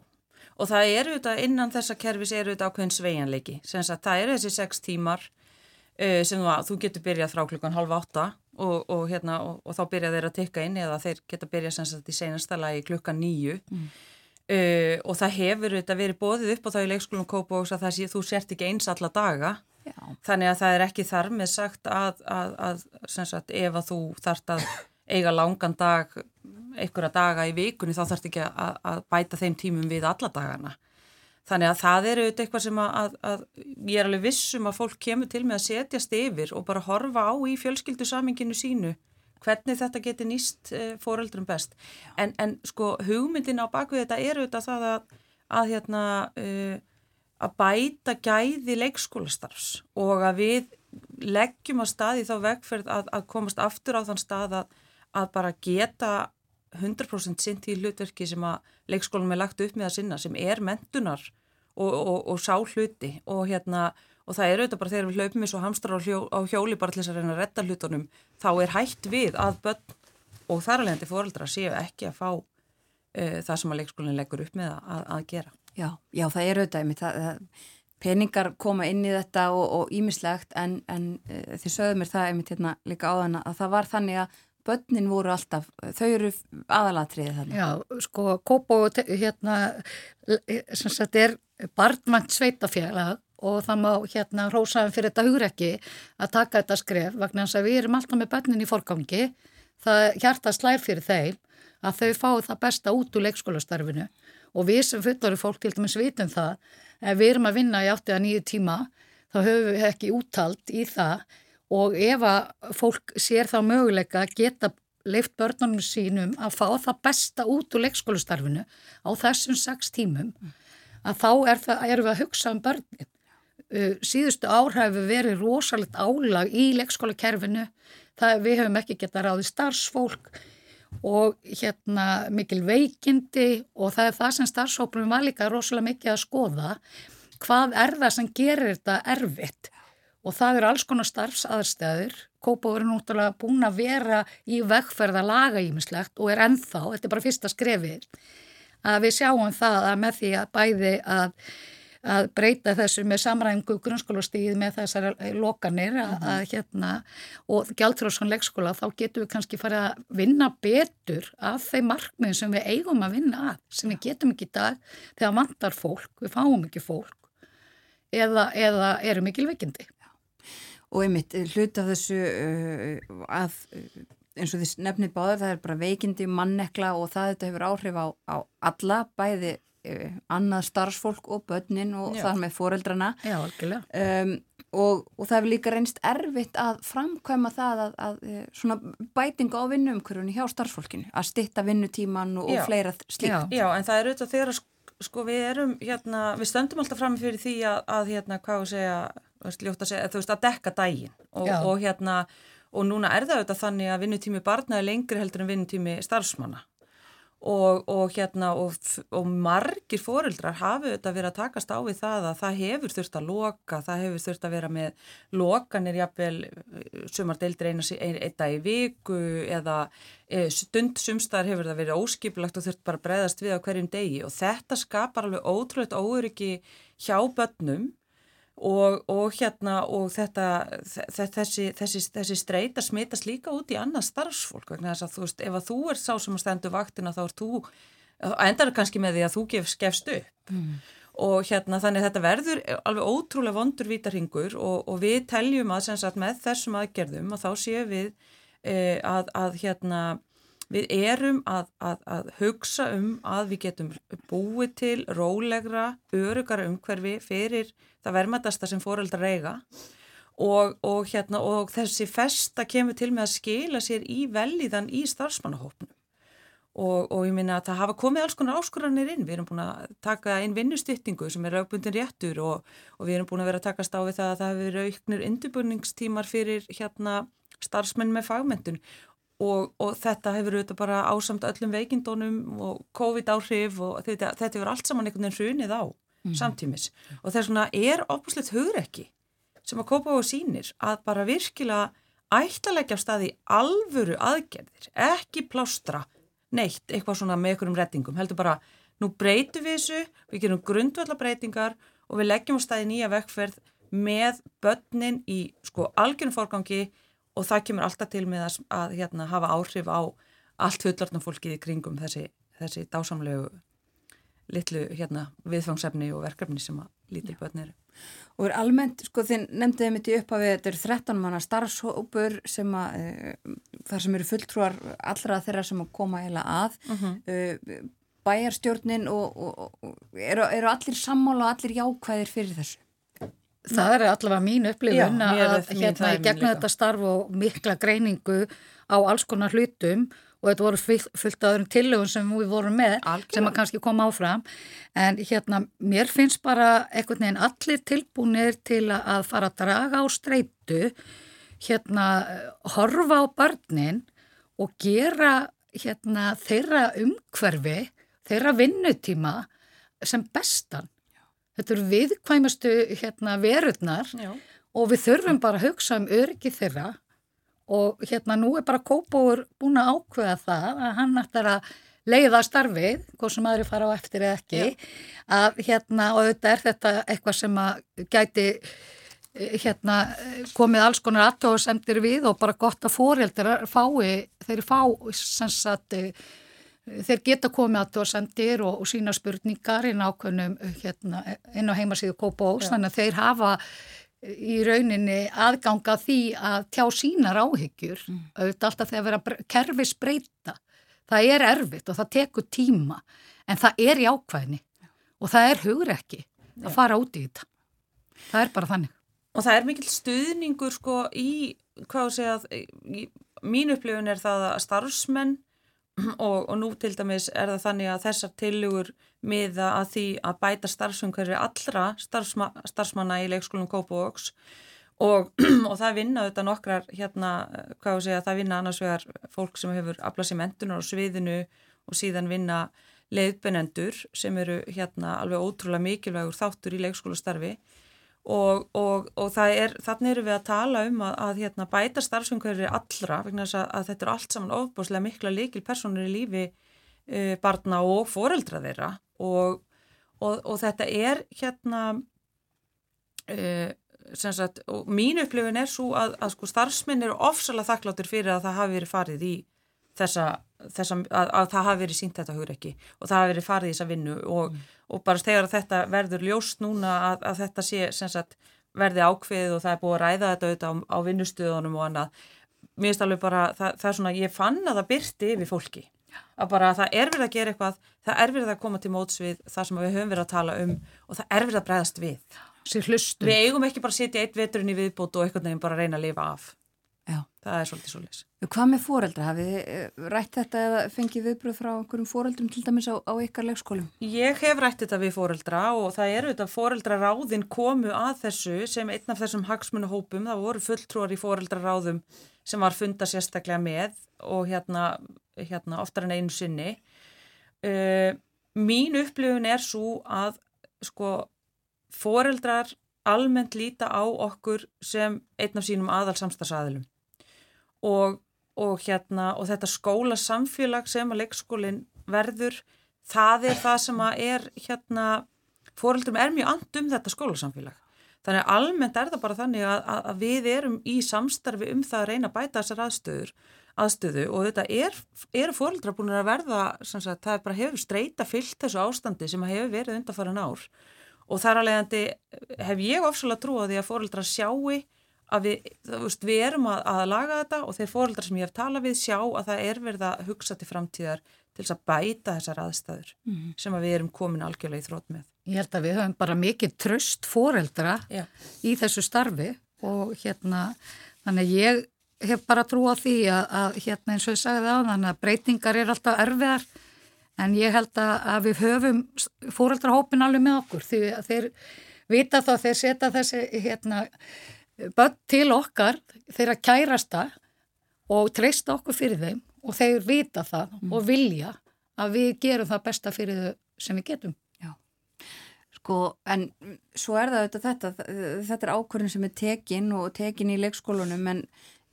og það eru þetta, innan þessa kerfis eru þetta ákveðin sveigjanleiki, sem sagt það eru þessi sex tímar uh, sem þú, þú getur byrjað frá klukkan halv átta og, og, hérna, og, og þá byrja þeir að tikka inn eða þeir geta byrjað sem sagt í seinasta lagi klukkan nýju uh, og það hefur þetta verið bóðið upp og þá í leikskólum Kópavóks að það sé þú sért ekki eins alla daga. Já. þannig að það er ekki þar með sagt að, að, að sem sagt ef að þú þart að eiga langan dag einhverja daga í vikunni þá þarf ekki að, að bæta þeim tímum við alla dagana. Þannig að það er auðvitað eitthvað sem að, að, að ég er alveg vissum að fólk kemur til með að setjast yfir og bara horfa á í fjölskyldu saminginu sínu hvernig þetta geti nýst uh, fóreldrum best. En, en sko hugmyndin á bakvið þetta er auðvitað það að, að hérna uh, að bæta gæði leikskólastarfs og að við leggjum á stað í þá vegferð að, að komast aftur á þann stað að, að bara geta 100% sint í hlutverki sem að leikskólanum er lagt upp með að sinna sem er mentunar og, og, og sá hluti og hérna og það er auðvitað bara þegar við hlaupum eins og hamstrar á, hjóli bara til þess að reyna að retta hlutunum þá er hægt við að börn og þar alveg fóreldra séu ekki að fá uh, það sem að leikskólinn leggur upp með að, að gera. Já, já, það er auðvitað einmitt, það, það, peningar koma inn í þetta og ímislegt en, en uh, þið sögðu mér það einmitt hérna líka áðan að það var þannig að börnin voru alltaf, þau eru aðalatriðið þannig. Já, sko, Kópó hérna, sem sagt, er barnvænt sveitafélag og það má hérna hrósaðum fyrir þetta hugrekki að taka þetta skref vegna þess að við erum alltaf með börnin í forgangi það hjarta slær fyrir þeim að þau fái það besta út úr leikskólastarfinu og við sem fullori fólk til dæmis vitum það ef við erum að vinna í 8-9 tíma þá höfum við ekki úttalt í það og ef að fólk sér þá möguleika að geta leift börnunum sínum að fá það besta út úr leikskólastarfinu á þessum 6 tímum að þá er það, erum við að hugsa um börnin. Uh, síðustu ár hefur verið rosalegt álag í leikskólakerfinu, það við hefum ekki getað ráði starfsfólk og hérna mikil veikindi og það er það sem starfsfólkum var líka rosalega mikið að skoða. Hvað er það sem gerir þetta erfitt og það eru alls konar starfsaðarstæður Kópá eru náttúrulega búin að vera í vegferða laga ímislegt og er ennþá, þetta er bara fyrsta skrefið að við sjáum það að með því að bæði að, að breyta þessu með samræðingu grunnskólastíð með þessar lokanir að, að hérna og gjaldfrjóðsson leikskóla þá getum við kannski farið að vinna betur af þeim markmiðin sem við eigum að vinna að sem við getum ekki í dag þegar vantar fólk, við fáum ekki fólk eða, eða eru mikil veikindi. Og einmitt, hlut af þessu uh, að uh, eins og því nefnið báður, það er bara veikindi, mannekla og það þetta hefur áhrif á, á alla, bæði uh, annað starfsfólk og börnin og Já. þar með foreldrana Já, um, og, og það hefur líka reynst erfitt að framkvæma það að, að svona bætingu á vinnuumkörunni hjá starfsfólkinu, að stitta vinnutíman og, og fleira slíkt. Já. Já, en það er auðvitað þegar að sko við erum hérna, við stöndum alltaf fram fyrir því að, að hérna, hvað að segja, veist, ljótt að segja, þú veist, að dekka daginn. Og, og hérna, og núna er það auðvitað þannig að vinnutími barna er lengri heldur en vinnutími starfsmanna og, og hérna, og, og margir foreldrar hafi auðvitað verið að takast á við það að það hefur þurft að loka, það hefur þurft að vera með lokanir jafnvel sumar deildir eina ein, einn dag í viku eða e, stund sumstar hefur það verið óskipilagt og þurft bara að breyðast við á hverjum degi. Og þetta skapar alveg ótrúlega óöryggi hjá börnum og, og hérna og þetta þessi, þessi, þessi streyta smitast líka út í annað starfsfólk vegna þess að þú veist ef að þú er sá sem að stendu vaktina þá er þú endar kannski með því að þú gefst, gefst upp mm. og hérna þannig að þetta verður alveg ótrúlega vondur vítarhingur og, og við teljum að sagt, með þessum aðgerðum og þá séum við e, að, að hérna við erum að, að, að hugsa um að við getum búið til rólegra, örugara umhverfi fyrir það vermaðasta sem fóreldrar eiga. Og, og, hérna, og þessi festa kemur til með að skila sér í velíðan í starfsmannahópnum. Og, og ég minna að það hafa komið alls konar áskoranir inn, við erum búin að taka inn vinnustýttingu sem er auðbundin réttur og við erum búin að vera að takast á við það að það hefur auknir undirbúningstímar fyrir hérna starfsmenn með fagmentun og, og þetta hefur auðvitað bara ásamt öllum veikindónum og COVID áhrif og þetta, þetta hefur allt saman einhvern veginn hrunið á mm. samtímis og þess vegna er opusleitt hugrekki sem að kópa á sínir að bara virkilega ættalegja af staði alvöru aðgerðir, ekki plástra neitt, eitthvað svona með einhverjum rettingum, heldur bara nú breytum við þessu, við gerum grundvalla breytingar og við leggjum á staði nýja vekkferð með börnin í sko algjörnum fórgangi og það kemur alltaf til með að, að hérna, hafa áhrif á allt fullartnum fólkið í kringum þessi, þessi dásamlegu litlu hérna, viðfangsefni og verkefni sem að lítið börn eru. Og er almennt, sko þið nefndiði mitt í upphafi þetta eru 13 manna starfshópur sem að, e, þar sem eru fulltrúar allra þeirra sem að koma eila að uh -huh. e, bæjarstjórnin og, og, og eru, eru allir sammála og allir jákvæðir fyrir þessu? Það er allavega mín upplifun að hérna ég gegna þetta starf og mikla greiningu á alls konar hlutum og þetta voru fullt af öðrum tillögum sem við vorum með Algjörlega. sem að kannski koma áfram. En hérna mér finnst bara einhvern veginn allir tilbúinir til að fara að draga á streitu hérna horfa á börnin og gera hérna þeirra umhverfi þeirra vinnutíma sem bestan þetta eru viðkvæmustu hérna, verurnar Já. og við þurfum bara að hugsa um öryggi þeirra og hérna nú er bara Kópóur búin að ákveða það að hann ætlar að leiða starfið, hvað sem aðri fara á eftir eða ekki, að hérna og þetta er þetta eitthvað sem að gæti hérna komið alls konar aðtóðsendir við og bara gott að fóreldrar fái, þeir fá sem sagt þeir geta komið að dosendir og, og sína spurningar inn ákveðnum hérna, inn á heimasíðu Kópós þannig að þeir hafa í rauninni aðganga því að tjá sínar áhyggjur. Mm. auðvitað alltaf þegar vera kerfis breyta það er erfitt og það tekur tíma en það er í ákveðni og það er hugur ekki að fara út í þetta. Það er bara þannig. Og það er mikil stuðningur sko í hvað sé að mín upplifun er það að starfsmenn og, og nú til dæmis er það þannig að þessar tilugur miða að því að bæta starfsumhverfi allra starfsma, starfsmanna í leikskólum Kópavóks og, og það vinna þetta nokkrar hérna, hvað þú segja, það vinna annars vegar fólk sem hefur aflað sér mentunar á sviðinu og síðan vinna leiðbenendur sem eru hérna alveg ótrúlega mikilvægur þáttur í leikskólastarfi og, og, og er, þannig eru við að tala um að, að hérna, bæta starfsumhverfið allra vegna að, að þetta eru allt saman ofbúslega mikla líkil personur í lífi uh, barna og foreldra þeirra. Og, og þetta er hérna uh, sagt, mín upplifin er svo að, að sko, starfsmenn eru ofsalega þakkláttur fyrir að það hafi verið farið í þessa, þessa að, að það hafi verið sínt þetta hugur ekki og það hafi verið farið í þessa vinnu og, mm. og bara þegar þetta verður ljóst núna að, að þetta sé sagt, verði ákveðið og það er búið að ræða þetta auðvitað á, á vinnustöðunum og annað mér finnst alveg bara, það, það er svona ég fann að það byrti yfir fólki. Að bara það er verið að gera eitthvað það er verið að koma til móts við það sem við höfum verið að tala um og það er verið að bregðast við. Við eigum ekki bara að setja eitt veturinn í viðbót og eitthvað nefnum bara að reyna að lifa af Já. það er svolítið svolítið Hvað með fóreldra? Hafið eh, rætt þetta eða fengið viðbröð frá einhverjum fóreldrum til dæmis á, á ykkar leikskólum? Ég hef rætt þetta við fóreldra og það eru þetta fóreldraráðin komu að þessu sem einn af þessum hagsmunuhópum, það voru fulltrúar í fóreldraráðum sem var funda sérstaklega með og hérna, hérna oftar en einu sinni uh, Mín upplifun er svo að sko fóreldrar almennt líta á okkur sem einn af sínum aðalsamstagsæðilum og, og, hérna, og þetta skóla samfélag sem að leikskólinn verður, það er það sem að er hérna, fóreldrum er mjög and um þetta skólasamfélag. Þannig að almennt er það bara þannig að, að, að við erum í samstarfi um það að reyna að bæta þessar aðstöður, aðstöðu og þetta er, eru fóreldra búin að verða, sagt, það er bara hefur streyta fyllt þessu ástandi sem hefur verið undanfæran ár og þar alveg hef ég ofsalega trú á því að fóreldra sjáu að við, veist, við erum að, að laga þetta og þeir fóreldrar sem ég hef talað við sjá að það er verið að hugsa til framtíðar til þess að bæta þessar aðstæður mm -hmm. sem að við erum komin algjörlega í þrótt með. Ég held að við höfum bara mikið tröst fóreldra Já. í þessu starfi og hérna þannig að ég hef bara trú á því að, að hérna eins og ég sagði á þannig að breytingar er alltaf erfiðar en ég held að, að við höfum fóreldrahópin alveg með okkur því að þeir vita þá þeir setja þessi hérna börn til okkar þeirra kærasta og treysta okkur fyrir þeim og þeir vita það mm. og vilja að við gerum það besta fyrir þau sem við getum. Já, sko en svo er það þetta, þetta er ákvörðin sem er tekin og tekin í leikskólunum en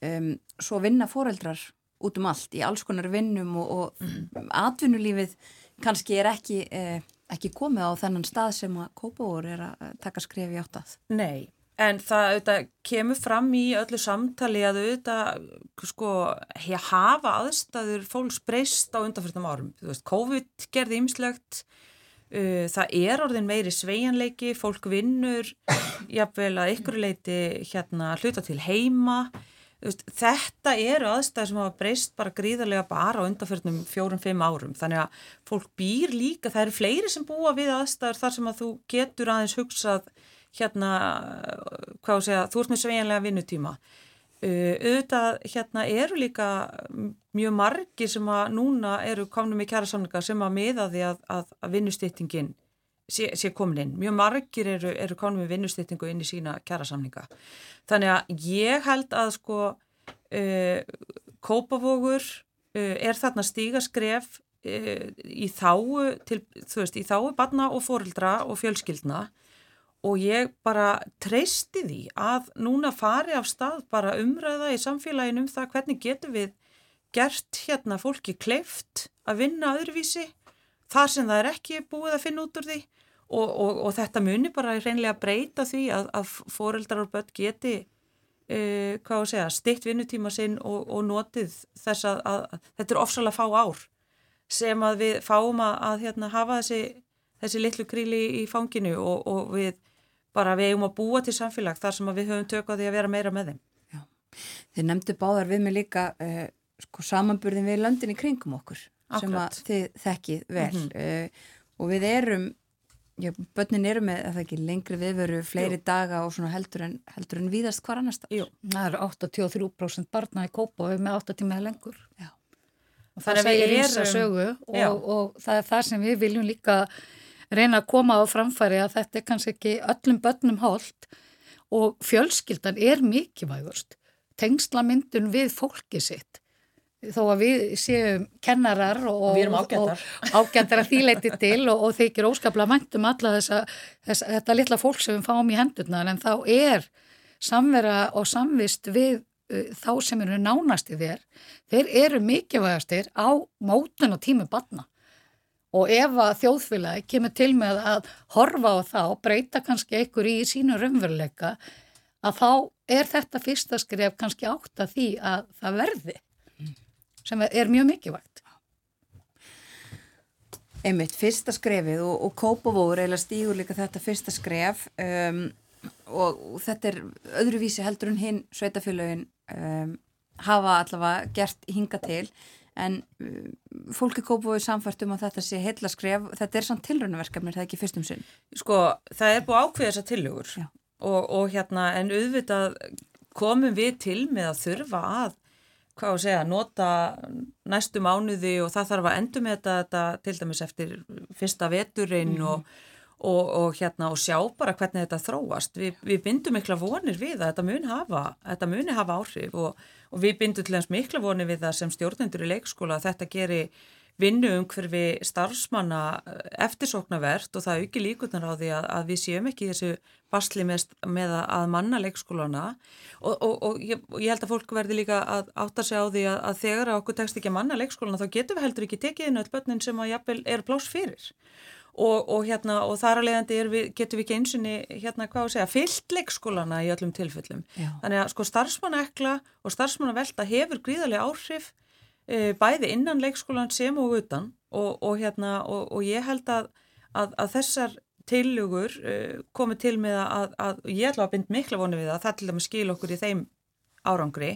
um, svo vinna foreldrar út um allt í alls konar vinnum og, og mm. atvinnulífið kannski er ekki, eh, ekki komið á þennan stað sem að Kópavór er að taka skrefi átt að. Nei, En það auðvitað, kemur fram í öllu samtali að auðvitað sko, hafa aðstæður fólks breyst á undanfjörðum árum. Veist, COVID gerði ymslegt, uh, það er orðin meiri sveianleiki, fólk vinnur, jáfnvel að ykkur leiti hérna, hluta til heima. Veist, þetta eru aðstæður sem hafa breyst bara gríðarlega bara á undanfjörðum fjórum-fimm árum. Þannig að fólk býr líka, það eru fleiri sem búa við aðstæður þar sem að þú getur aðeins hugsað hérna, hvað sé að þú ert með sveinlega vinnutíma. Uh, auðvitað hérna eru líka mjög margi sem að núna eru komnum í kjæra samlinga sem að miða því að, að, að vinnustýttingin sé, sé komin inn. Mjög margir eru, eru komnum í vinnustýttingu inn í sína kjæra samlinga. Þannig að ég held að sko uh, Kópavogur uh, er þarna stígaskref uh, í þáu til, þú veist, í þáu barna og fórildra og fjölskyldna og ég bara treysti því að núna fari af stað bara umræða í samfélagin um það hvernig getum við gert hérna fólki kleift að vinna öðruvísi þar sem það er ekki búið að finna út úr því. Og, og, og þetta muni bara reynlega breyta því að, að foreldrar og börn geti uh, hvað að segja, stitt vinnutíma sinn og, og notið þess að, að, að þetta er ofsalega fá ár sem að við fáum að hérna, hafa þessi, þessi litlu kríli í fanginu og við bara við eigum að búa til samfélag þar sem við höfum tökað því að vera meira með þeim. Já. Þið nefndu báðar við mig líka uh, sko, samanburðin við löndin í kringum okkur Akkurat. sem að þið þekkið vel mm -hmm. uh, og við erum, já, börnin eru með að það ekki lengri viðveru fleiri Jú. daga og svona heldur en, heldur en víðast hvar annars það. Jú, það er 83% barna í kópa og við með 8 tímaði lengur. Já. Og það, það segir ísa sögu og, og það er það sem við viljum líka reyna að koma á framfæri að þetta er kannski ekki öllum börnum hóllt og fjölskyldan er mikilvægurst. Tengslamyndun við fólki sitt. Þó að við séum kennarar og, og ágættar að þýleiti til og, og ekki óskaplega mæntum alla þessa, þessa, þetta litla fólk sem við fáum í hendurna en þá er samvera og samvist við uh, þá sem eru nánast í þér, þeir eru mikilvægastir á mótun og tímu batna og ef að þjóðfélagi kemur til með að horfa á það og breyta kannski einhver í sínu raunveruleika að þá er þetta fyrsta skref kannski átt að því að það verði sem er mjög mikilvægt. Einmitt, fyrsta skrefið og, og Kópavóður eða stígur líka þetta fyrsta skref um, og, og þetta er öðruvísi heldur en hinn sveitafélagin um, hafa allavega gert hinga til en uh, fólki kópúið samfært um að þetta sé heila skref, þetta er samt tilrönaverkefni, það er ekki fyrstum sinn. Sko, það er búið ákveð þessa tillögur og, og hérna, en auðvitað komum við til með að þurfa að, hvað að segja, nota næstu mánuði og það þarf að endur með þetta, þetta til dæmis eftir fyrsta veturinn mm. og Og, og hérna og sjá bara hvernig þetta þróast. Við, við bindum mikla vonir við að þetta muni hafa, þetta muni hafa áhrif og, og við bindum til þess mikla vonir við það sem stjórnendur í leikskóla að þetta geri vinnu um hverfi starfsmanna eh, eftirsóknarvert og það auki líkunar á því að, að við séum ekki þessu basli með, með að manna leikskólana. Og, og ég, ég held að fólk verði líka að átta sig á því að, að þegar okkur tekst ekki að manna leikskólana þá getum við heldur ekki tekið inn öll börnin sem að jafnvel er plás fyrir og, og hérna og þar að leiðandi við, getum við ekki einsinni hérna að fyllt leikskólana í öllum tilfellum. Já. Þannig að sko starfsmannaekla og starfsmannavelta hefur gríðarlega áhrif e, bæði innan leikskólan sem og utan og, og hérna og, og ég held að, að, að þessar tilugur uh, komið til með að, að ég ætla að bind mikla vonu við að það til dæmis skil okkur í þeim árangri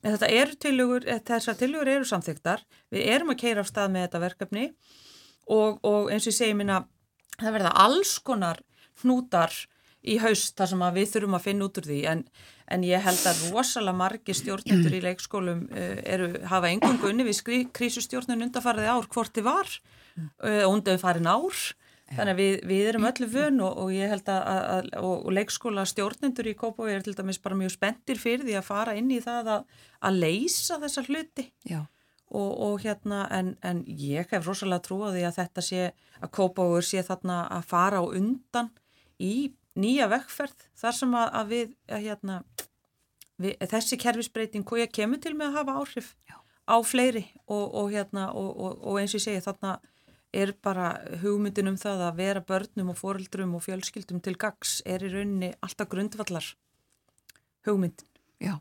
en þetta eru tilugur, þessar tilugur eru samþygtar, við erum að keira á stað með þetta verkefni og, og eins og ég segi minna það verða alls konar hnútar í haust þar sem við þurfum að finna út úr því. En, en ég held að rosalega margi stjórnendur í leikskólum uh, eru, hafa engungu unni við krísustjórnun undarfariði ár hvort þið var uh, undarfarin ár. Þannig að við, við erum öllu vun og, og ég held að, að og, og leikskóla stjórnendur í Kópaví er til dæmis bara mjög spenntir fyrir því að fara inn í það að, að leysa þessar hluti og, og hérna en, en ég hef rosalega trú á því að þetta sé að Kópaví sé þarna að fara á undan í nýja vekkferð þar sem að, að við, hérna, við þessi kerfisbreyting hvað ég kemur til með að hafa áhrif Já. á fleiri og hérna og eins og ég segi þarna er bara hugmyndin um það að vera börnum og foreldrum og fjölskyldum til gags er í rauninni alltaf grundvallar hugmyndin. Já,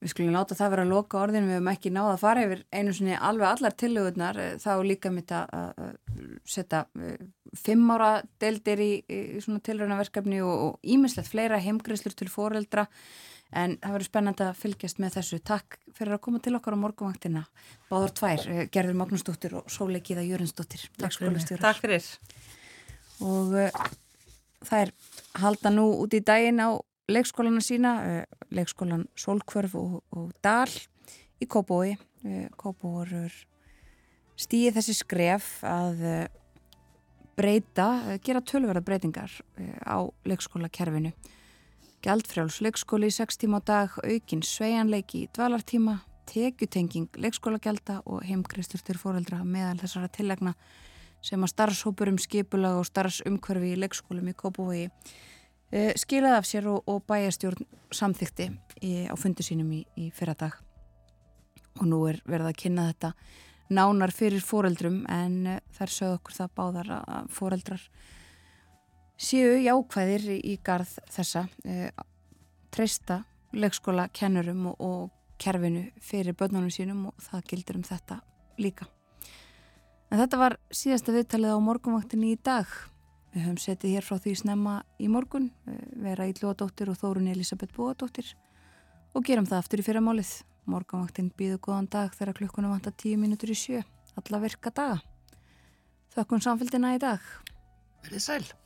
við skulum láta það vera að loka orðin, við hefum ekki náða að fara yfir einu sinni alveg allar tillögurnar, eh, þá líka mitt að setja eh, fimm ára deldir í, í svona tilröðnaverkefni og ímislegt fleira heimgriðslur til foreldra en það verður spennand að fylgjast með þessu. Takk fyrir að koma til okkar á morguvangtina báður tvær, eh, Gerður Magnúsdóttir og Sóleikiða Jörnsdóttir Takk fyrir, takk fyrir. og það er halda nú út í daginn á leikskólana sína uh, leikskólan Solkvörf og, og Dal í Kópói uh, Kópóur stýði þessi skref að breyta, gera tölverða breytingar á leikskólakerfinu. Gjaldfrjáls leikskóli í 6 tíma á dag, aukin sveianleiki í dvalartíma, tekjutenging leikskólagjalda og heimgristur til fóreldra meðal þessara tillegna sem að starfshópurum skipulag og starfsumkörfi í leikskólum í eh, skilaði af sér og, og bæjastjórn samþykti á fundu sínum í, í fyrra dag. Og nú er verið að kynna þetta nánar fyrir fóreldrum en eh, þær sögðu okkur það báðar að fóreldrar séu jákvæðir í garð þessa e, treysta leikskóla kennurum og, og kerfinu fyrir börnunum sínum og það gildir um þetta líka. En þetta var síðasta viðtalið á morgunvaktinni í dag. Við höfum setið hér frá því snemma í morgun, e, vera Íllóadóttir og Þórun Elisabeth Bóadóttir og gerum það aftur í fyrramálið. Morgunvaktin býðu góðan dag þegar klukkunum vantar tíu mínútur í sjö, alla virka daga. Þökkun samfélgina í dag. Verðið sæl.